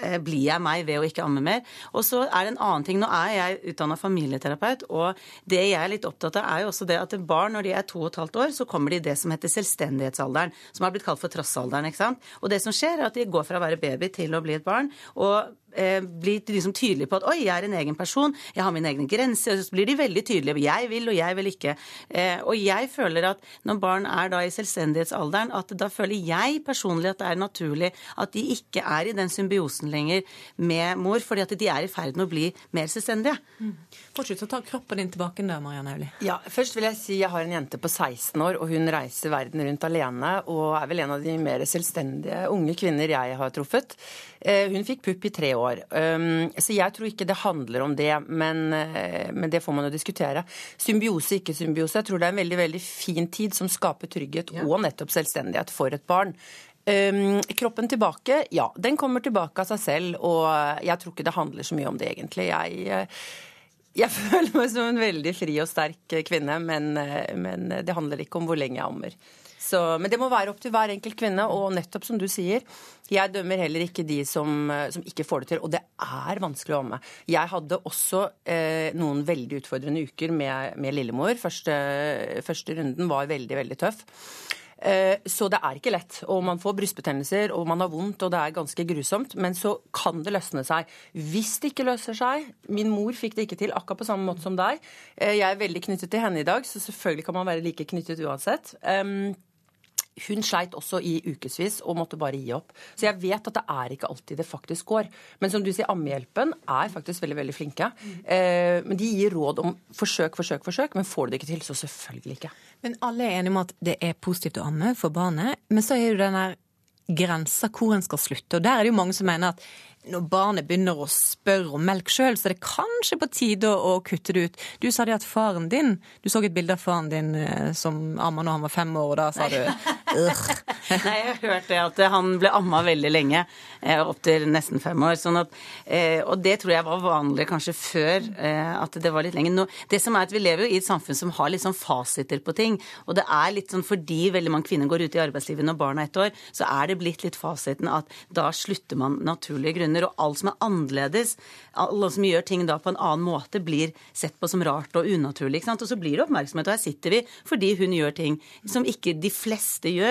eh, blir jeg meg ved å ikke amme mer. Og så er det en annen ting. Nå er jeg utdanna familieterapeut, og det jeg er litt opptatt av, er jo også det at barn når de er to og et halvt år, så kommer de i det som heter selvstendighetsalderen, som har blitt kalt for trassalderen. ikke sant? Og det som skjer, er at de går fra å være baby til å bli et barn. og blir liksom tydelige på at oi, jeg er en egen person, jeg har mine egne grenser. Og så blir de veldig tydelige jeg vil og jeg vil ikke. Eh, og jeg føler at når barn er da i selvstendighetsalderen, at da føler jeg personlig at det er naturlig at de ikke er i den symbiosen lenger med mor, fordi at de er i ferd med å bli mer selvstendige. Mm. Fortsett å ta kroppen din tilbake da, Marianne Auli. Ja, først vil jeg si jeg har en jente på 16 år, og hun reiser verden rundt alene, og er vel en av de mer selvstendige unge kvinner jeg har truffet. Eh, hun fikk pupp i tre år. Um, så jeg tror ikke det handler om det, men, eh, men det får man jo diskutere. Symbiose, ikke symbiose. Jeg tror det er en veldig, veldig fin tid som skaper trygghet ja. og nettopp selvstendighet for et barn. Um, kroppen tilbake, ja. Den kommer tilbake av seg selv, og jeg tror ikke det handler så mye om det, egentlig. Jeg, eh, jeg føler meg som en veldig fri og sterk kvinne, men, men det handler ikke om hvor lenge jeg ammer. Så, men det må være opp til hver enkelt kvinne. Og nettopp som du sier, jeg dømmer heller ikke de som, som ikke får det til. Og det er vanskelig å amme. Jeg hadde også eh, noen veldig utfordrende uker med, med lillemor. Første, første runden var veldig, veldig tøff. Eh, så det er ikke lett. Og man får brystbetennelser, og man har vondt, og det er ganske grusomt. Men så kan det løsne seg. Hvis det ikke løser seg Min mor fikk det ikke til akkurat på samme måte som deg. Eh, jeg er veldig knyttet til henne i dag, så selvfølgelig kan man være like knyttet uansett. Hun sleit også i ukevis og måtte bare gi opp. Så jeg vet at det er ikke alltid det faktisk går. Men som du sier, Ammehjelpen er faktisk veldig veldig flinke. Eh, men de gir råd om forsøk, forsøk, forsøk. Men får du det ikke til, så selvfølgelig ikke. Men alle er enige om at det er positivt å amme for barnet. Men så er jo den der grensa hvor en skal slutte. Og der er det jo mange som mener at når barnet begynner å spørre om melk sjøl, så er det kanskje på tide å, kutte det ut. Du sa det at faren din Du så et bilde av faren din eh, som amma når han var fem år, og da sa du Nei, jeg har hørt det at han ble amma veldig lenge, eh, opptil nesten fem år. Sånn at, eh, og det tror jeg var vanlig kanskje før at det var litt lenger. Nå, det som er at Vi lever jo i et samfunn som har litt sånn fasiter på ting. Og det er litt sånn fordi veldig mange kvinner går ut i arbeidslivet når barna er ett år, så er det blitt litt fasiten at da slutter man naturlige grunner og alt som er annerledes, alle som gjør ting da på en annen måte, blir sett på som rart og unaturlig. Og så blir det oppmerksomhet, og her sitter vi fordi hun gjør ting som ikke de fleste gjør.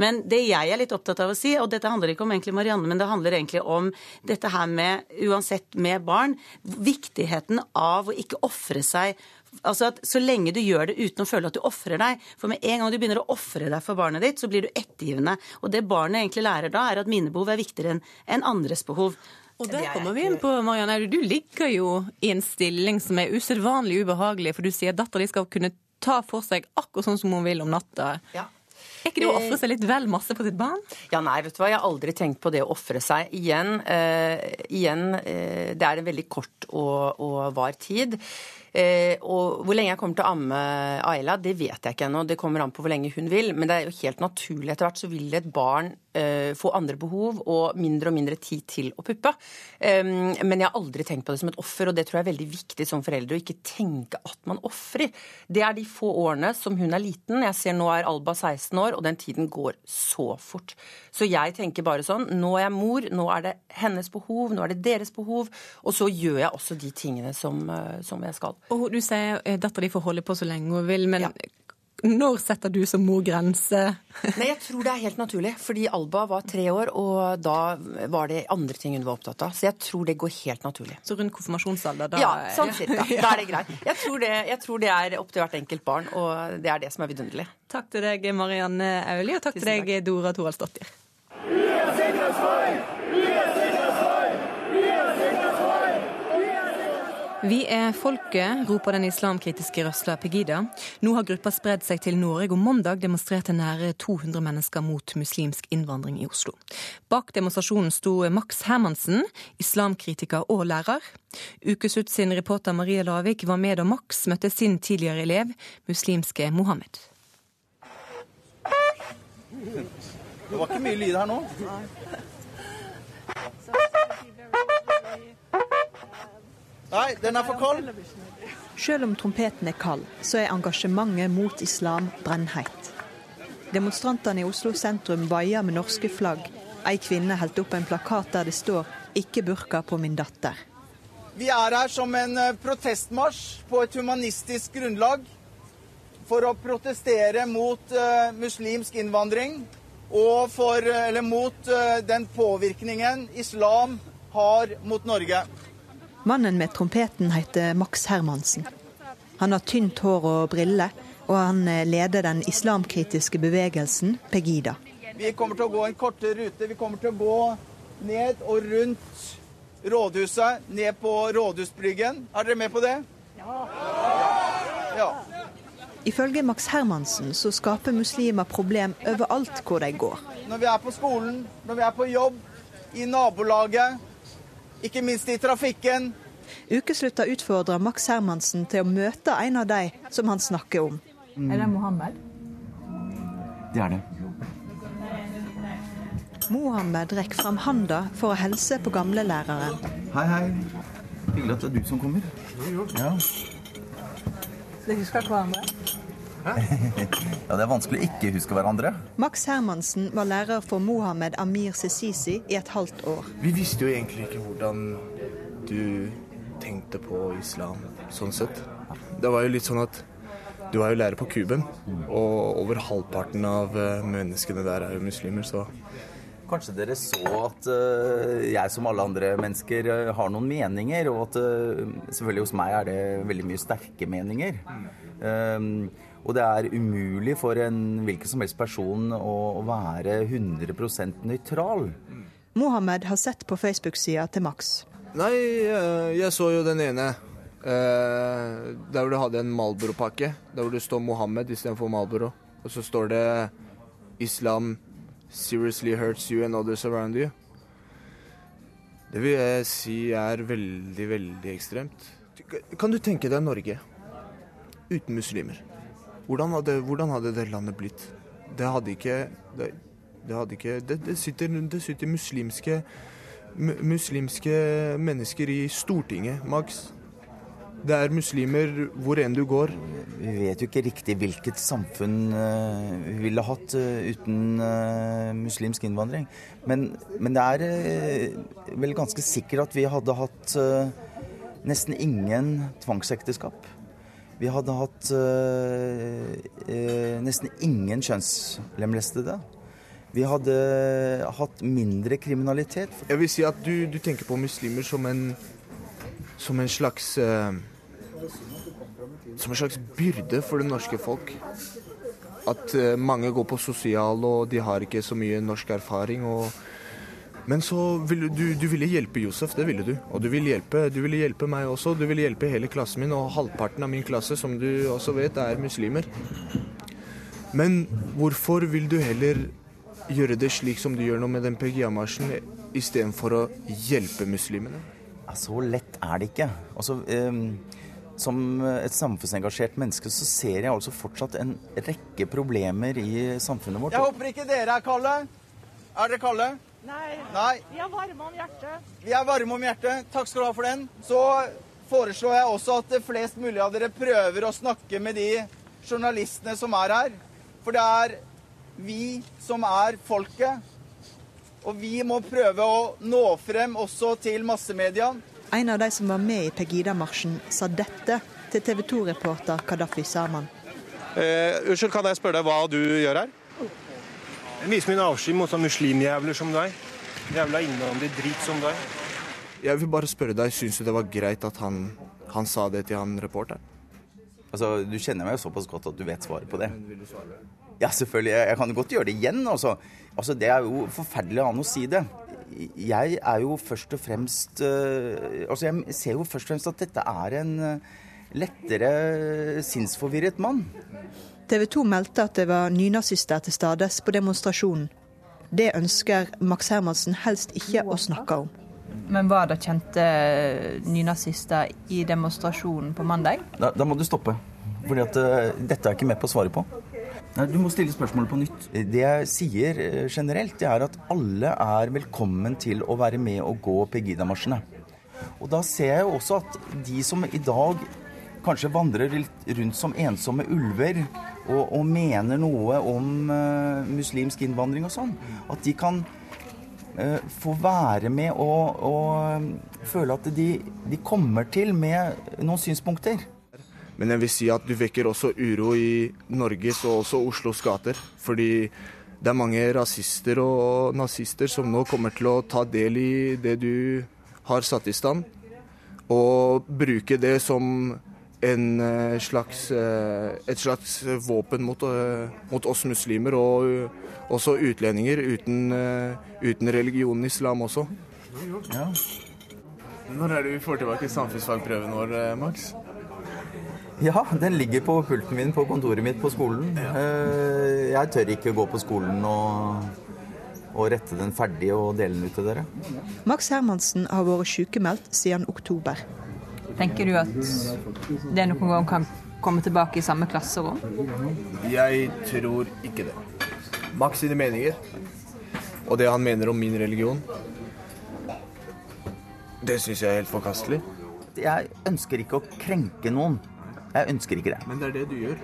Men det jeg er litt opptatt av å si, og dette handler ikke om egentlig Marianne, men det handler egentlig om dette her med, uansett med barn, viktigheten av å ikke ofre seg Altså at Så lenge du gjør det uten å føle at du ofrer deg For med en gang du begynner å ofre deg for barnet ditt, så blir du ettergivende. Og det barnet egentlig lærer da, er at mine behov er viktigere enn andres behov. Og der kommer vi inn på, Marianne. Du ligger jo i en stilling som er usedvanlig ubehagelig, for du sier at dattera di skal kunne ta for seg akkurat sånn som hun vil om natta. Ja. Er ikke det å ofre seg litt vel masse på sitt barn? Ja, nei, vet du hva. Jeg har aldri tenkt på det å ofre seg. Igjen, uh, igjen uh, det er en veldig kort og, og var tid. Eh, og hvor lenge jeg kommer til å amme Ayla, det vet jeg ikke ennå. Det kommer an på hvor lenge hun vil. Men det er jo helt naturlig. Etter hvert så vil et barn eh, få andre behov og mindre og mindre tid til å puppe. Men jeg har aldri tenkt på det som et offer, og det tror jeg er veldig viktig som foreldre å ikke tenke at man ofrer. Det er de få årene som hun er liten. Jeg ser nå er Alba 16 år, og den tiden går så fort. Så jeg tenker bare sånn Nå er jeg mor, nå er det hennes behov, nå er det deres behov. Og så gjør jeg også de tingene som, eh, som jeg skal. Og du sier eh, dattera di får holde på så lenge hun vil, men når setter du som mor grense? Nei, Jeg tror det er helt naturlig. Fordi Alba var tre år, og da var det andre ting hun var opptatt av. Så jeg tror det går helt naturlig. Så rundt konfirmasjonsalder, da Ja, sånn cirka. Da er det greit. Jeg tror det, jeg tror det er opp til hvert enkelt barn, og det er det som er vidunderlig. Takk til deg, Marianne Auli, og takk til deg, Dora Thoralsdottir. Vi er folket, roper den islamkritiske røsla Pegida. Nå har gruppa spredd seg til Norge, og mandag demonstrerte nære 200 mennesker mot muslimsk innvandring i Oslo. Bak demonstrasjonen sto Max Hermansen, islamkritiker og lærer. Ukeslutt sin reporter Marie Lavik var med da Max møtte sin tidligere elev, muslimske Mohammed. Det var ikke mye lyd her nå. Nei, den er for kald. Selv om trompeten er kald, så er engasjementet mot islam brennheit. Demonstrantene i Oslo sentrum vaier med norske flagg. Ei kvinne holdt opp en plakat der det står 'Ikke burka på min datter'. Vi er her som en eh, protestmarsj på et humanistisk grunnlag for å protestere mot uh, muslimsk innvandring og for, eller mot uh, den påvirkningen islam har mot Norge. Mannen med trompeten heter Max Hermansen. Han har tynt hår og briller, og han leder den islamkritiske bevegelsen Pegida. Vi kommer til å gå en kortere rute. Vi kommer til å gå ned og rundt rådhuset, ned på Rådhusbryggen. Er dere med på det? Ja. ja. Ifølge Max Hermansen så skaper muslimer problem overalt hvor de går. Når vi er på skolen, når vi er på jobb, i nabolaget, ikke minst i trafikken. Ukeslutta utfordrer Max Hermansen til å møte en av de som han snakker om. Mm. Er det Mohammed? Det er det. Mohammed rekker fram handa for å hilse på gamlelæreren. Hei, hei. Hyggelig at det er du som kommer. Ja. Dere husker hverandre? ja, Det er vanskelig å ikke huske hverandre. Max Hermansen var lærer for Mohammed Amir Sesisi i et halvt år. Vi visste jo egentlig ikke hvordan du tenkte på islam sånn sett. Det var jo litt sånn at du er jo lærer på Kuben, og over halvparten av menneskene der er jo muslimer, så Kanskje dere så at uh, jeg som alle andre mennesker uh, har noen meninger, og at uh, selvfølgelig hos meg er det veldig mye sterke meninger. Um, og det er umulig for en hvilken som helst person å, være 100% nøytral. Mohammed har sett på Facebook-sida til Max. Nei, jeg så jo den ene. Der hvor du hadde en Malboro-pakke. Der hvor det står Mohammed istedenfor Malboro. Og så står det Islam seriously hurts you and others around you. Det vil jeg si er veldig, veldig ekstremt. Kan du tenke deg Norge uten muslimer? Hvordan hadde, hvordan hadde det landet blitt? Det hadde ikke Det, det hadde ikke det, det, sitter, det sitter muslimske, muslimske mennesker i Stortinget, Max. Det er muslimer hvor enn du går. Vi vet jo ikke riktig hvilket samfunn uh, vi ville hatt uh, uten uh, muslimsk innvandring. Men, men det er vel ganske sikkert at vi hadde hatt nesten ingen tvangsekteskap. Vi hadde hatt nesten ingen kjønnslemlestede. Vi hadde hatt mindre kriminalitet. Jeg vil si at du, du tenker på muslimer som en, som en slags eh, Som en slags byrde for det norske folk. At eh, mange går på sosial, og de har ikke så mye norsk erfaring. og men så ville du, du ville hjelpe Josef, det ville du. Og du ville, hjelpe, du ville hjelpe meg også. Du ville hjelpe hele klassen min, og halvparten av min klasse, som du også vet, er muslimer. Men hvorfor vil du heller gjøre det slik som du gjør nå med den PGA-marsjen, istedenfor å hjelpe muslimene? Så lett er det ikke. Altså, eh, som et samfunnsengasjert menneske så ser jeg altså fortsatt en rekke problemer i samfunnet vårt. Jeg håper ikke dere er kalde. Er dere kalde? Nei. Nei. Vi er varme om hjertet. Vi er varme om hjertet. Takk skal du ha for den. Så foreslår jeg også at flest mulig av dere prøver å snakke med de journalistene som er her. For det er vi som er folket. Og vi må prøve å nå frem også til massemedia. En av de som var med i Pegida-marsjen, sa dette til TV 2-reporter Kadafi Saman. Eh, unnskyld, kan jeg spørre deg hva du gjør her? Jeg viser min avsky mot sånne muslimjævler som deg. Jævla innvandrerdrit som deg. Jeg vil bare spørre deg, syns du det var greit at han, han sa det til han reporteren? Altså, Du kjenner meg jo såpass godt at du vet svaret på det. Ja, selvfølgelig. Jeg kan godt gjøre det igjen. Også. altså det er jo forferdelig an å si det. Jeg er jo først og fremst uh, Altså, jeg ser jo først og fremst at dette er en uh, lettere sinnsforvirret mann. TV 2 meldte at det var nynazister til stades på demonstrasjonen. Det ønsker Max Hermansen helst ikke å snakke om. Men var det kjente nynazister i demonstrasjonen på mandag? Da, da må du stoppe. Fordi at uh, dette er ikke med på å svare på. Nei, Du må stille spørsmålet på nytt. Det jeg sier generelt, det er at alle er velkommen til å være med og gå Pegida-marsjene. Og da ser jeg jo også at de som i dag kanskje vandrer litt rundt som ensomme ulver og, og mener noe om uh, muslimsk innvandring og sånn, at de kan uh, få være med og, og føle at de, de kommer til med noen synspunkter. Men jeg vil si at du vekker også uro i Norges og også Oslos gater. Fordi det er mange rasister og nazister som nå kommer til å ta del i det du har satt i stand, og bruke det som en eh, slags, eh, et slags våpen mot, eh, mot oss muslimer og også utlendinger uten, uten religionen islam også. Ja. Når er det vi får tilbake samfunnsfagprøven vår, Max? Ja, den ligger på pulten min på kontoret mitt på skolen. Eh, Jeg tør ikke gå på skolen og, og rette den ferdig og dele den ut til dere. Max Hermansen har vært sykemeldt siden oktober. Tenker du at det noen gang kan komme tilbake i samme klasserom? Jeg tror ikke det. Max sine meninger, og det han mener om min religion, det syns jeg er helt forkastelig. Jeg ønsker ikke å krenke noen. Jeg ønsker ikke det. Men det er det du gjør.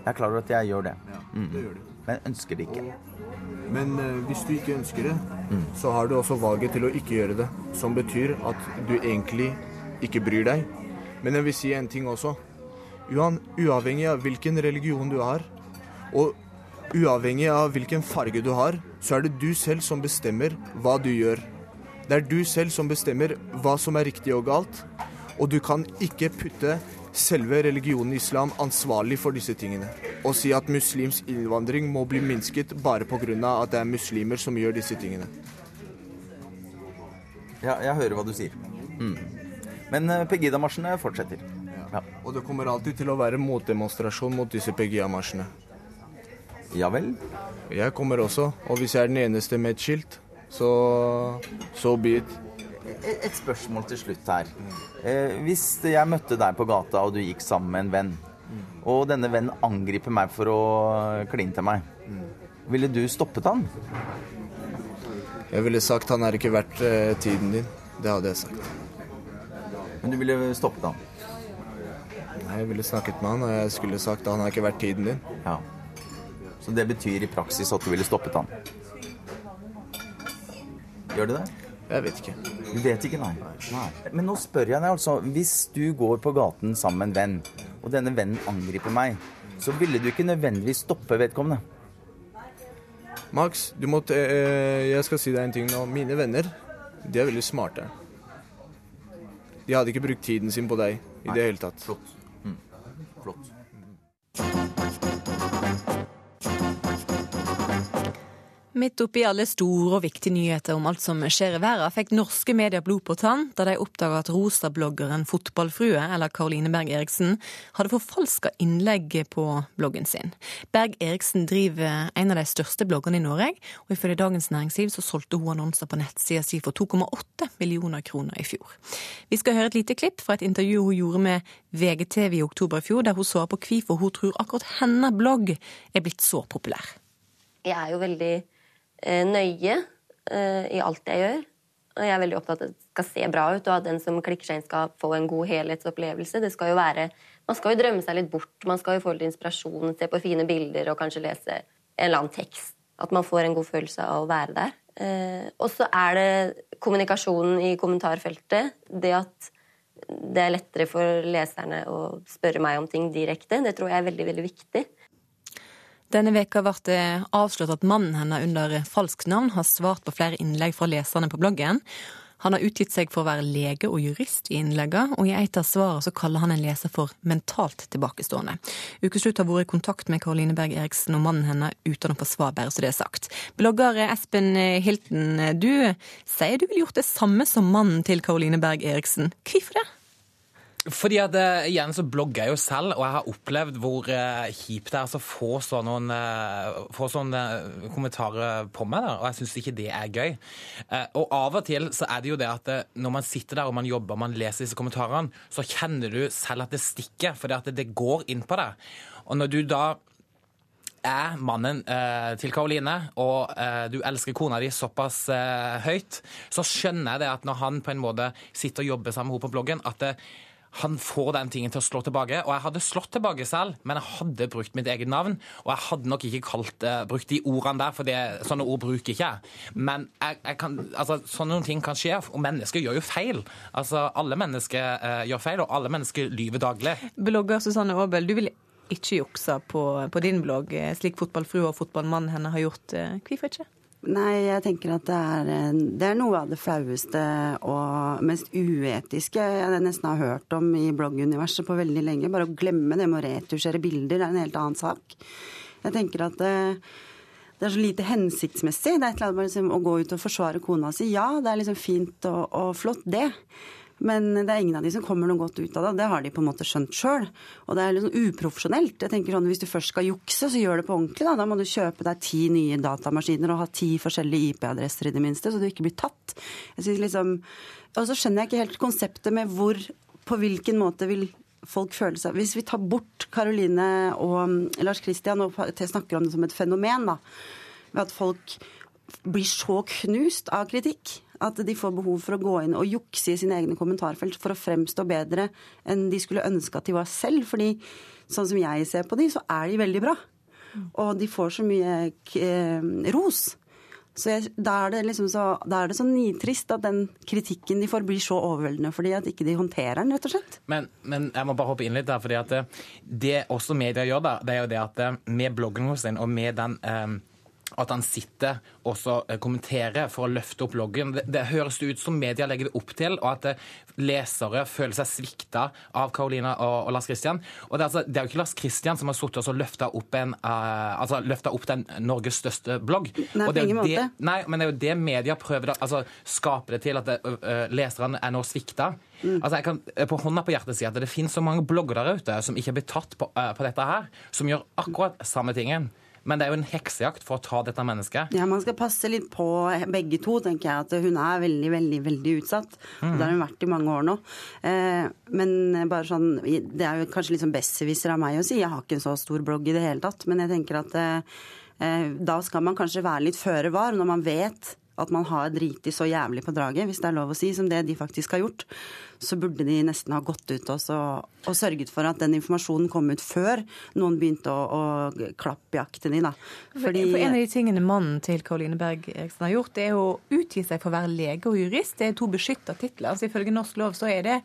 Jeg er klar over at jeg gjør det. Mm. det gjør du. Men jeg ønsker det ikke. Men uh, hvis du ikke ønsker det, så har du også valget til å ikke gjøre det. Som betyr at du egentlig ikke bryr deg. Men jeg vil si en ting også. Johan, uavhengig av hvilken religion du har, og uavhengig av hvilken farge du har, så er det du selv som bestemmer hva du gjør. Det er du selv som bestemmer hva som er riktig og galt, og du kan ikke putte selve religionen islam ansvarlig for disse tingene. Og si at muslims innvandring må bli minsket bare pga. at det er muslimer som gjør disse tingene. Ja, jeg hører hva du sier. Mm. Men eh, Pegida-marsjene fortsetter. Ja. Og det kommer alltid til å være motdemonstrasjon mot disse Pegida-marsjene. Ja vel? Jeg kommer også, og hvis jeg er den eneste med et skilt, så so be it. Et et spørsmål til slutt her. Eh, hvis jeg møtte deg på gata, og du gikk sammen med en venn, og denne vennen angriper meg for å kline til meg, ville du stoppet han? Jeg ville sagt han er ikke verdt eh, tiden din. Det hadde jeg sagt. Men du ville stoppet han? Nei, jeg ville snakket med han, og jeg skulle sagt at han har ikke vært tiden din. Ja. Så det betyr i praksis at du ville stoppet han? Gjør det det? Jeg vet ikke. Du vet ikke, nei. nei. Men nå spør jeg deg altså. Hvis du går på gaten sammen med en venn, og denne vennen angriper meg, så ville du ikke nødvendigvis stoppe vedkommende? Max, du måtte, te- eh, jeg skal si deg en ting nå. Mine venner, de er veldig smarte. De hadde ikke brukt tiden sin på deg i det hele tatt. Flott. Midt oppi alle store og viktige nyheter om alt som skjer i verden, fikk norske medier blod på tann da de oppdaga at rosabloggeren Fotballfrue, eller Karoline Berg Eriksen, hadde forfalska innlegg på bloggen sin. Berg Eriksen driver en av de største bloggerne i Norge, og ifølge Dagens Næringsliv så solgte hun annonser på nettsida si for 2,8 millioner kroner i fjor. Vi skal høre et lite klipp fra et intervju hun gjorde med VGTV i oktober i fjor, der hun svarer på hvorfor hun tror akkurat hennes blogg er blitt så populær. Jeg er jo veldig nøye eh, i alt jeg gjør. Og jeg er veldig opptatt av at det skal se bra ut, og at den som klikker seg inn, skal få en god helhetsopplevelse. Det skal jo være, Man skal jo drømme seg litt bort. Man skal jo få litt inspirasjon, se på fine bilder og kanskje lese en eller annen tekst. At man får en god følelse av å være der. Eh, og så er det kommunikasjonen i kommentarfeltet. Det at det er lettere for leserne å spørre meg om ting direkte. Det tror jeg er veldig, veldig viktig. Denne veka ble det avslørt at mannen hennes under falskt navn har svart på flere innlegg fra leserne på bloggen. Han har utgitt seg for å være lege og jurist i innleggene, og i et av svarene så kaller han en leser for mentalt tilbakestående. Ukeslutt har vært i kontakt med Karoline Berg Eriksen og mannen hennes uten å få svar, bare så det er sagt. Blogger Espen Hilton, du sier du ville gjort det samme som mannen til Karoline Berg Eriksen. Hvorfor det? Fordi at eh, igjen så blogger jeg jo selv, og jeg har opplevd hvor eh, kjipt det er altså å få sånne, eh, få sånne kommentarer på meg, der, og jeg syns ikke det er gøy. Og av og til så er det jo det at når man sitter der og man jobber og man leser disse kommentarene, så kjenner du selv at det stikker, fordi at det, det går inn på deg. Og når du da er mannen eh, til Karoline, og eh, du elsker kona di såpass eh, høyt, så skjønner jeg det at når han på en måte sitter og jobber sammen med henne på bloggen, at det, han får den tingen til å slå tilbake. Og jeg hadde slått tilbake selv, men jeg hadde brukt mitt eget navn. Og jeg hadde nok ikke kalt, uh, brukt de ordene der, for det, sånne ord bruker ikke jeg. Men jeg, jeg kan, altså, sånne ting kan skje, og mennesker gjør jo feil. Altså, Alle mennesker uh, gjør feil, og alle mennesker lyver daglig. Blogger Susanne Aabel, du vil ikke jukse på, på din blogg, eh, slik fotballfrue og fotballmannen henne har gjort. Hvorfor ikke? Nei, jeg tenker at det er, eh, det er noe av det flaueste og mest uetiske jeg nesten har hørt om i blogguniverset på veldig lenge. Bare å glemme det med å retusjere bilder er en helt annen sak. Jeg tenker at det, det er så lite hensiktsmessig. Det er et eller annet med liksom, å gå ut og forsvare kona si. Ja, det er liksom fint og, og flott, det. Men det er ingen av de som kommer noe godt ut av det. Det har de på en måte skjønt sjøl. Og det er litt sånn uprofesjonelt. Jeg tenker sånn, Hvis du først skal jukse, så gjør det på ordentlig. Da, da må du kjøpe deg ti nye datamaskiner og ha ti forskjellige IP-adresser i det minste, så du ikke blir tatt. Jeg synes liksom, Og så skjønner jeg ikke helt konseptet med hvor På hvilken måte vil folk føle seg Hvis vi tar bort Karoline og um, Lars Kristian og snakker om det som et fenomen, da, ved at folk blir så knust av kritikk at de får behov for å gå inn og jukse i sine egne kommentarfelt for å fremstå bedre enn de skulle ønske at de var selv. Fordi sånn som jeg ser på de, så er de veldig bra. Og de får så mye eh, ros. Så jeg, da, er det liksom så, da er det så nitrist at den kritikken de får, blir så overveldende fordi at ikke de håndterer den, rett og slett. Men, men jeg må bare hoppe inn litt der, fordi at det, det også media gjør, da, det er jo det at eh, med bloggen sin og med den eh, at han sitter og så eh, kommenterer for å løfte opp bloggen. Det, det høres det ut som media legger det opp til, og at eh, lesere føler seg svikta av Karolina og, og Lars Kristian. Og det, er altså, det er jo ikke Lars Kristian som har sittet og løfta opp, en, uh, altså, opp den Norges største blogg. Nei, og det på ingen det, nei, men det er jo det media prøver å altså, skape det til, at det, uh, leserne er nå svikta. Altså, jeg kan på hånda på hjertet si at det finnes så mange blogger der ute som ikke blir tatt på, uh, på dette her, som gjør akkurat samme tingen. Men det er jo en heksejakt for å ta dette mennesket. Ja, Man skal passe litt på begge to, tenker jeg. At hun er veldig, veldig veldig utsatt. Mm. det har hun vært i mange år nå. Eh, men bare sånn Det er jo kanskje litt sånn besserwisser av meg å si. Jeg har ikke en så stor blogg i det hele tatt. Men jeg tenker at eh, da skal man kanskje være litt føre var når man vet at man har driti så jævlig på draget, hvis det er lov å si, som det de faktisk har gjort, så burde de nesten ha gått ut også og sørget for at den informasjonen kom ut før noen begynte å, å klappjakte de, da. Fordi... For En av de tingene mannen til Karoline Berg Eriksen har gjort, det er å utgi seg for å være lege og jurist. Det er to beskytta titler. Altså, ifølge norsk lov så er det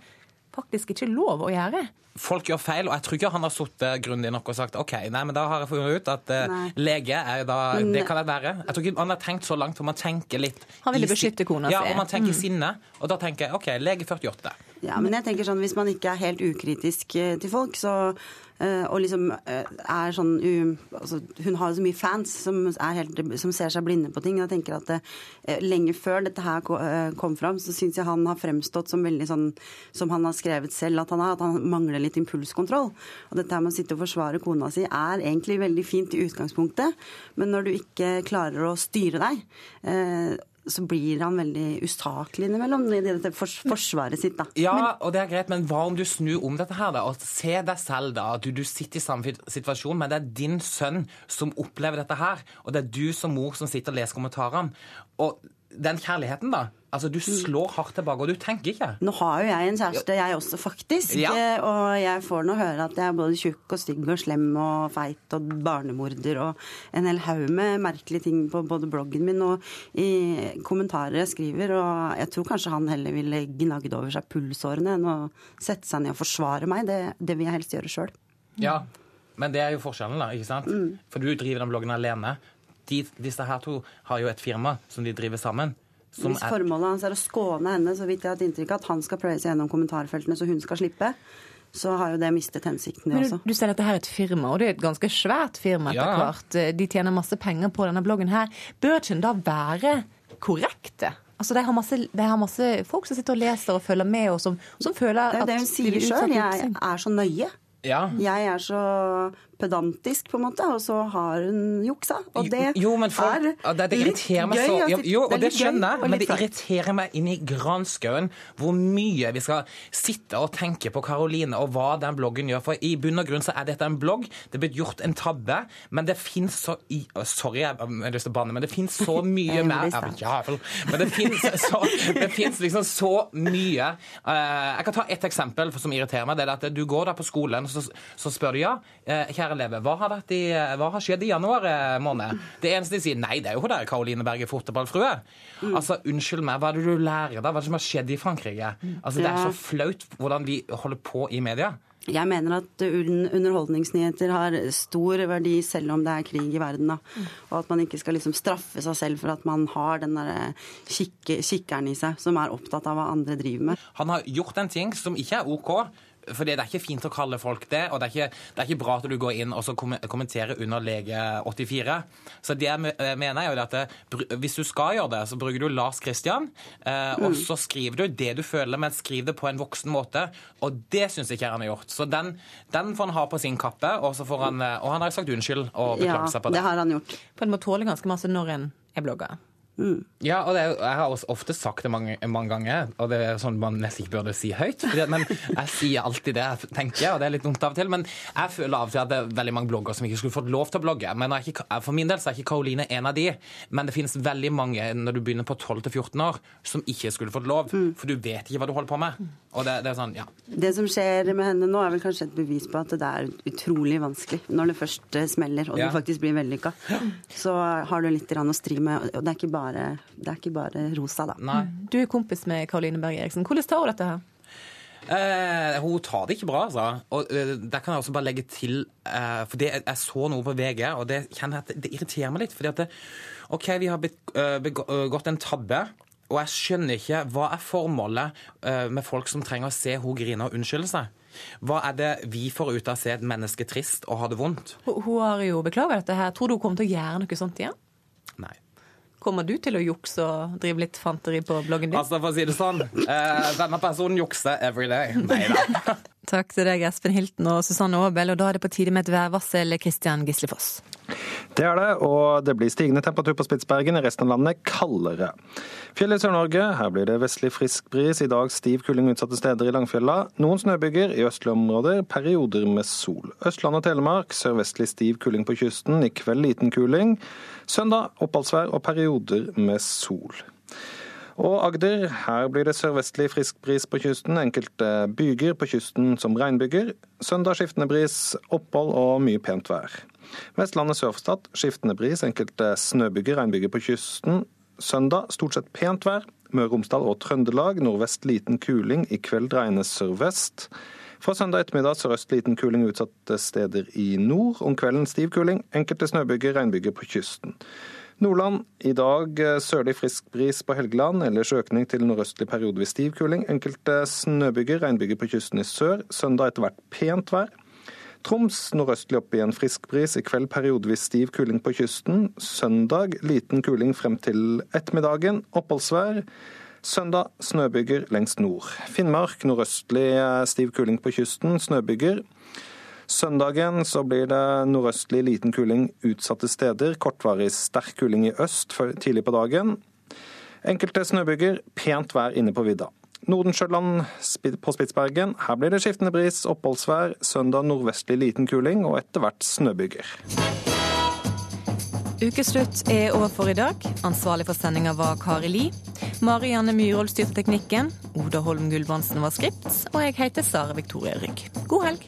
faktisk ikke lov å gjøre. Folk gjør feil, og jeg tror ikke han har sittet grundig nok og sagt OK, nei, men da har jeg funnet ut at uh, lege er da Det kan jeg være. Jeg tror ikke han har tenkt så langt, for man tenker litt Han ville beskytte kona Ja, og man tenker Mm. sinne. Og da tenker jeg OK, lege 48. Ja, men jeg tenker sånn, Hvis man ikke er helt ukritisk eh, til folk, så, eh, og liksom eh, er sånn altså, Hun har jo så mye fans som, er helt, som ser seg blinde på ting. Jeg tenker at det, Lenge før dette her eh, kom fram, så syns jeg han har fremstått som veldig sånn som han har skrevet selv at han er, at han mangler litt impulskontroll. Og dette med å sitte og forsvare kona si er egentlig veldig fint i utgangspunktet, men når du ikke klarer å styre deg, eh, så blir han veldig usaklig innimellom i dette fors forsvaret sitt. da. Ja, og det er greit, men hva om du snur om dette her, da, og se deg selv, da, at du, du sitter i samme situasjon, men det er din sønn som opplever dette her, og det er du som mor som sitter og leser kommentarene. Og den kjærligheten, da. Altså, du slår hardt tilbake, og du tenker ikke. Nå har jo jeg en kjæreste, jeg også, faktisk. Ja. Eh, Og jeg får nå høre at jeg er både tjukk og stygg og slem og feit og barnemorder og en hel haug med merkelige ting på både bloggen min og i kommentarer jeg skriver. Og jeg tror kanskje han heller ville gnagd over seg pulsårene enn å sette seg ned og forsvare meg. Det, det vil jeg helst gjøre sjøl. Ja, men det er jo forskjellen, da. ikke sant? For du driver den bloggen alene. De, disse her to har jo et firma som de driver sammen. Som Hvis formålet hans er å skåne henne, så vidt jeg har hatt inntrykk av at han skal pløye seg gjennom kommentarfeltene så hun skal slippe, så har jo det mistet hensikten, det Men også. du, du sier at dette her er et firma, og det er et ganske svært firma etter Ja. hvert. De tjener masse penger på denne bloggen her. Bør ikke den da være korrekte? Altså, de har, masse, de har masse folk som sitter og leser og følger med, og som, som føler Det er jo at det hun de sier sjøl. Jeg er så nøye. Ja. Jeg er så pedantisk, på en måte, og så har hun juksa. Og det jo, men folk, er det, det litt meg gøy. så og jo, jo, det og det, det skjønner jeg, men det irriterer meg inn i granskauen hvor mye vi skal sitte og tenke på Karoline og hva den bloggen gjør. For i bunn og grunn så er dette en blogg. Det er blitt gjort en tabbe, men det fins så i, Sorry, jeg har lyst til å banne, men det fins så mye mer ja, Men det fins liksom så mye Eh, Jeg kan ta ett eksempel som irriterer meg. Det er at Du går der på skolen, så, så spør du ja, eh, kjære elever, hva har, i, hva har skjedd i januar eh, måned? Det eneste de sier, nei, det er jo hun der Karoline Berge, fotballfrue. Altså, unnskyld meg, hva er det du lærer da? Hva er det som har skjedd i Frankrike? Altså, Det er så flaut hvordan vi holder på i media. Jeg mener at underholdningsnyheter har stor verdi selv om det er krig i verden. Da. Og at man ikke skal liksom straffe seg selv for at man har den der kikke, kikkeren i seg som er opptatt av hva andre driver med. Han har gjort en ting som ikke er OK. For det er ikke fint å kalle folk det, og det er ikke, det er ikke bra at du går inn og så kommenterer under lege 84. Så det jeg eh, mener er jo at det, hvis du skal gjøre det, så bruker du Lars Kristian, eh, og Mm. så skriver du det du føler, men skriv det på en voksen måte. Og det syns ikke jeg han har gjort. Så den, den får han ha på sin kappe, og, så får han, eh, og han har sagt unnskyld og beklaget seg på det. har han gjort. For en må tåle ganske masse når en er blogger. Ja, og det er, jeg har også ofte sagt det mange, mange ganger, og det er sånn man nesten ikke burde si høyt. At- men jeg sier alltid det jeg tenker, og det er litt dumt av og til. Men jeg føler av og til at det er veldig mange blogger som ikke skulle fått lov til å blogge. Men ikke, for min del så er ikke Karoline en av de. Men det finnes veldig mange når du begynner på 12-14 år, som ikke skulle fått lov. For du vet ikke hva du holder på med. Og det, det er sånn, ja. Det som skjer med henne nå, er vel kanskje et bevis på at det er utrolig vanskelig når det først smeller og Ja. du faktisk blir vellykka. Så har du litt å stri med, og det er ikke bare, det er ikke bare rosa, da. Du er kompis med Karoline Berg Eriksen. Hvordan tar hun dette her? Eh, hun tar det ikke bra, altså. Og eh, der kan jeg også bare legge til eh, For det, jeg så noe på VG, og det, jeg at det irriterer meg litt. fordi at det, OK, vi har blitt, eh, begått en tabbe. Og jeg skjønner ikke hva er formålet eh, med folk som trenger å se hun grine og unnskylde seg. Hva er det vi får ut av å se et menneske trist og ha det vondt? Hun, hun har jo beklaget dette her. Tror du hun kommer til å gjøre noe sånt igjen? Nei. Kommer du til å jukse og drive litt fanteri på bloggen din? Altså, for å si det sånn, eh, denne personen jukser every day. Nei da. Takk til deg, Espen Hilton og Susanne Aabel. Og da er det på tide med et værvarsel, Kristian Gislefoss. Det er det, og det blir stigende temperatur på Spitsbergen. I resten av landet kaldere. Fjellet i Sør-Norge, her blir det vestlig frisk bris. I dag stiv kuling utsatte steder i Langfjella. Noen snøbyger i østlige områder, perioder med sol. Østland og Telemark sørvestlig stiv kuling på kysten. I kveld liten kuling. Søndag oppholdsvær og perioder med sol. Og Agder, her blir det sørvestlig frisk bris på kysten. Enkelte byger på kysten som regnbyger. Søndag skiftende bris, opphold og mye pent vær. Vestlandet sør for Stad skiftende bris, enkelte snøbyger, regnbyger på kysten. Søndag stort sett pent vær. Møre og Romsdal og Trøndelag nordvest liten kuling. I kveld regnes sørvest. Fra søndag ettermiddag sørøst liten kuling utsatte steder i nord. Om kvelden stiv kuling. Enkelte snøbyger, regnbyger på kysten. Nordland i dag eh, sørlig frisk bris på Helgeland, ellers økning til nordøstlig periodevis stiv kuling. Enkelte snøbyger, regnbyger på kysten i sør. Søndag etter hvert pent vær. Troms nordøstlig opp igjen frisk bris. I kveld periodevis stiv kuling på kysten. Søndag liten kuling frem til ettermiddagen. Oppholdsvær. Søndag snøbyger lengst nord. Finnmark nordøstlig eh, stiv kuling på kysten. Snøbyger. Søndagen så blir det nordøstlig liten kuling utsatte steder. Kortvarig sterk kuling i øst tidlig på dagen. Enkelte snøbyger, pent vær inne på vidda. Nordensjøland på Spitsbergen. Her blir det skiftende bris, oppholdsvær. Søndag nordvestlig liten kuling og etter hvert snøbyger. Ukeslutt er over for i dag. Ansvarlig for sendinga var Kari Li. Marianne Myhrvold styrte teknikken. Oda Holm Gulbrandsen var skript. Og jeg heter Sara Victoria Rygg. God helg.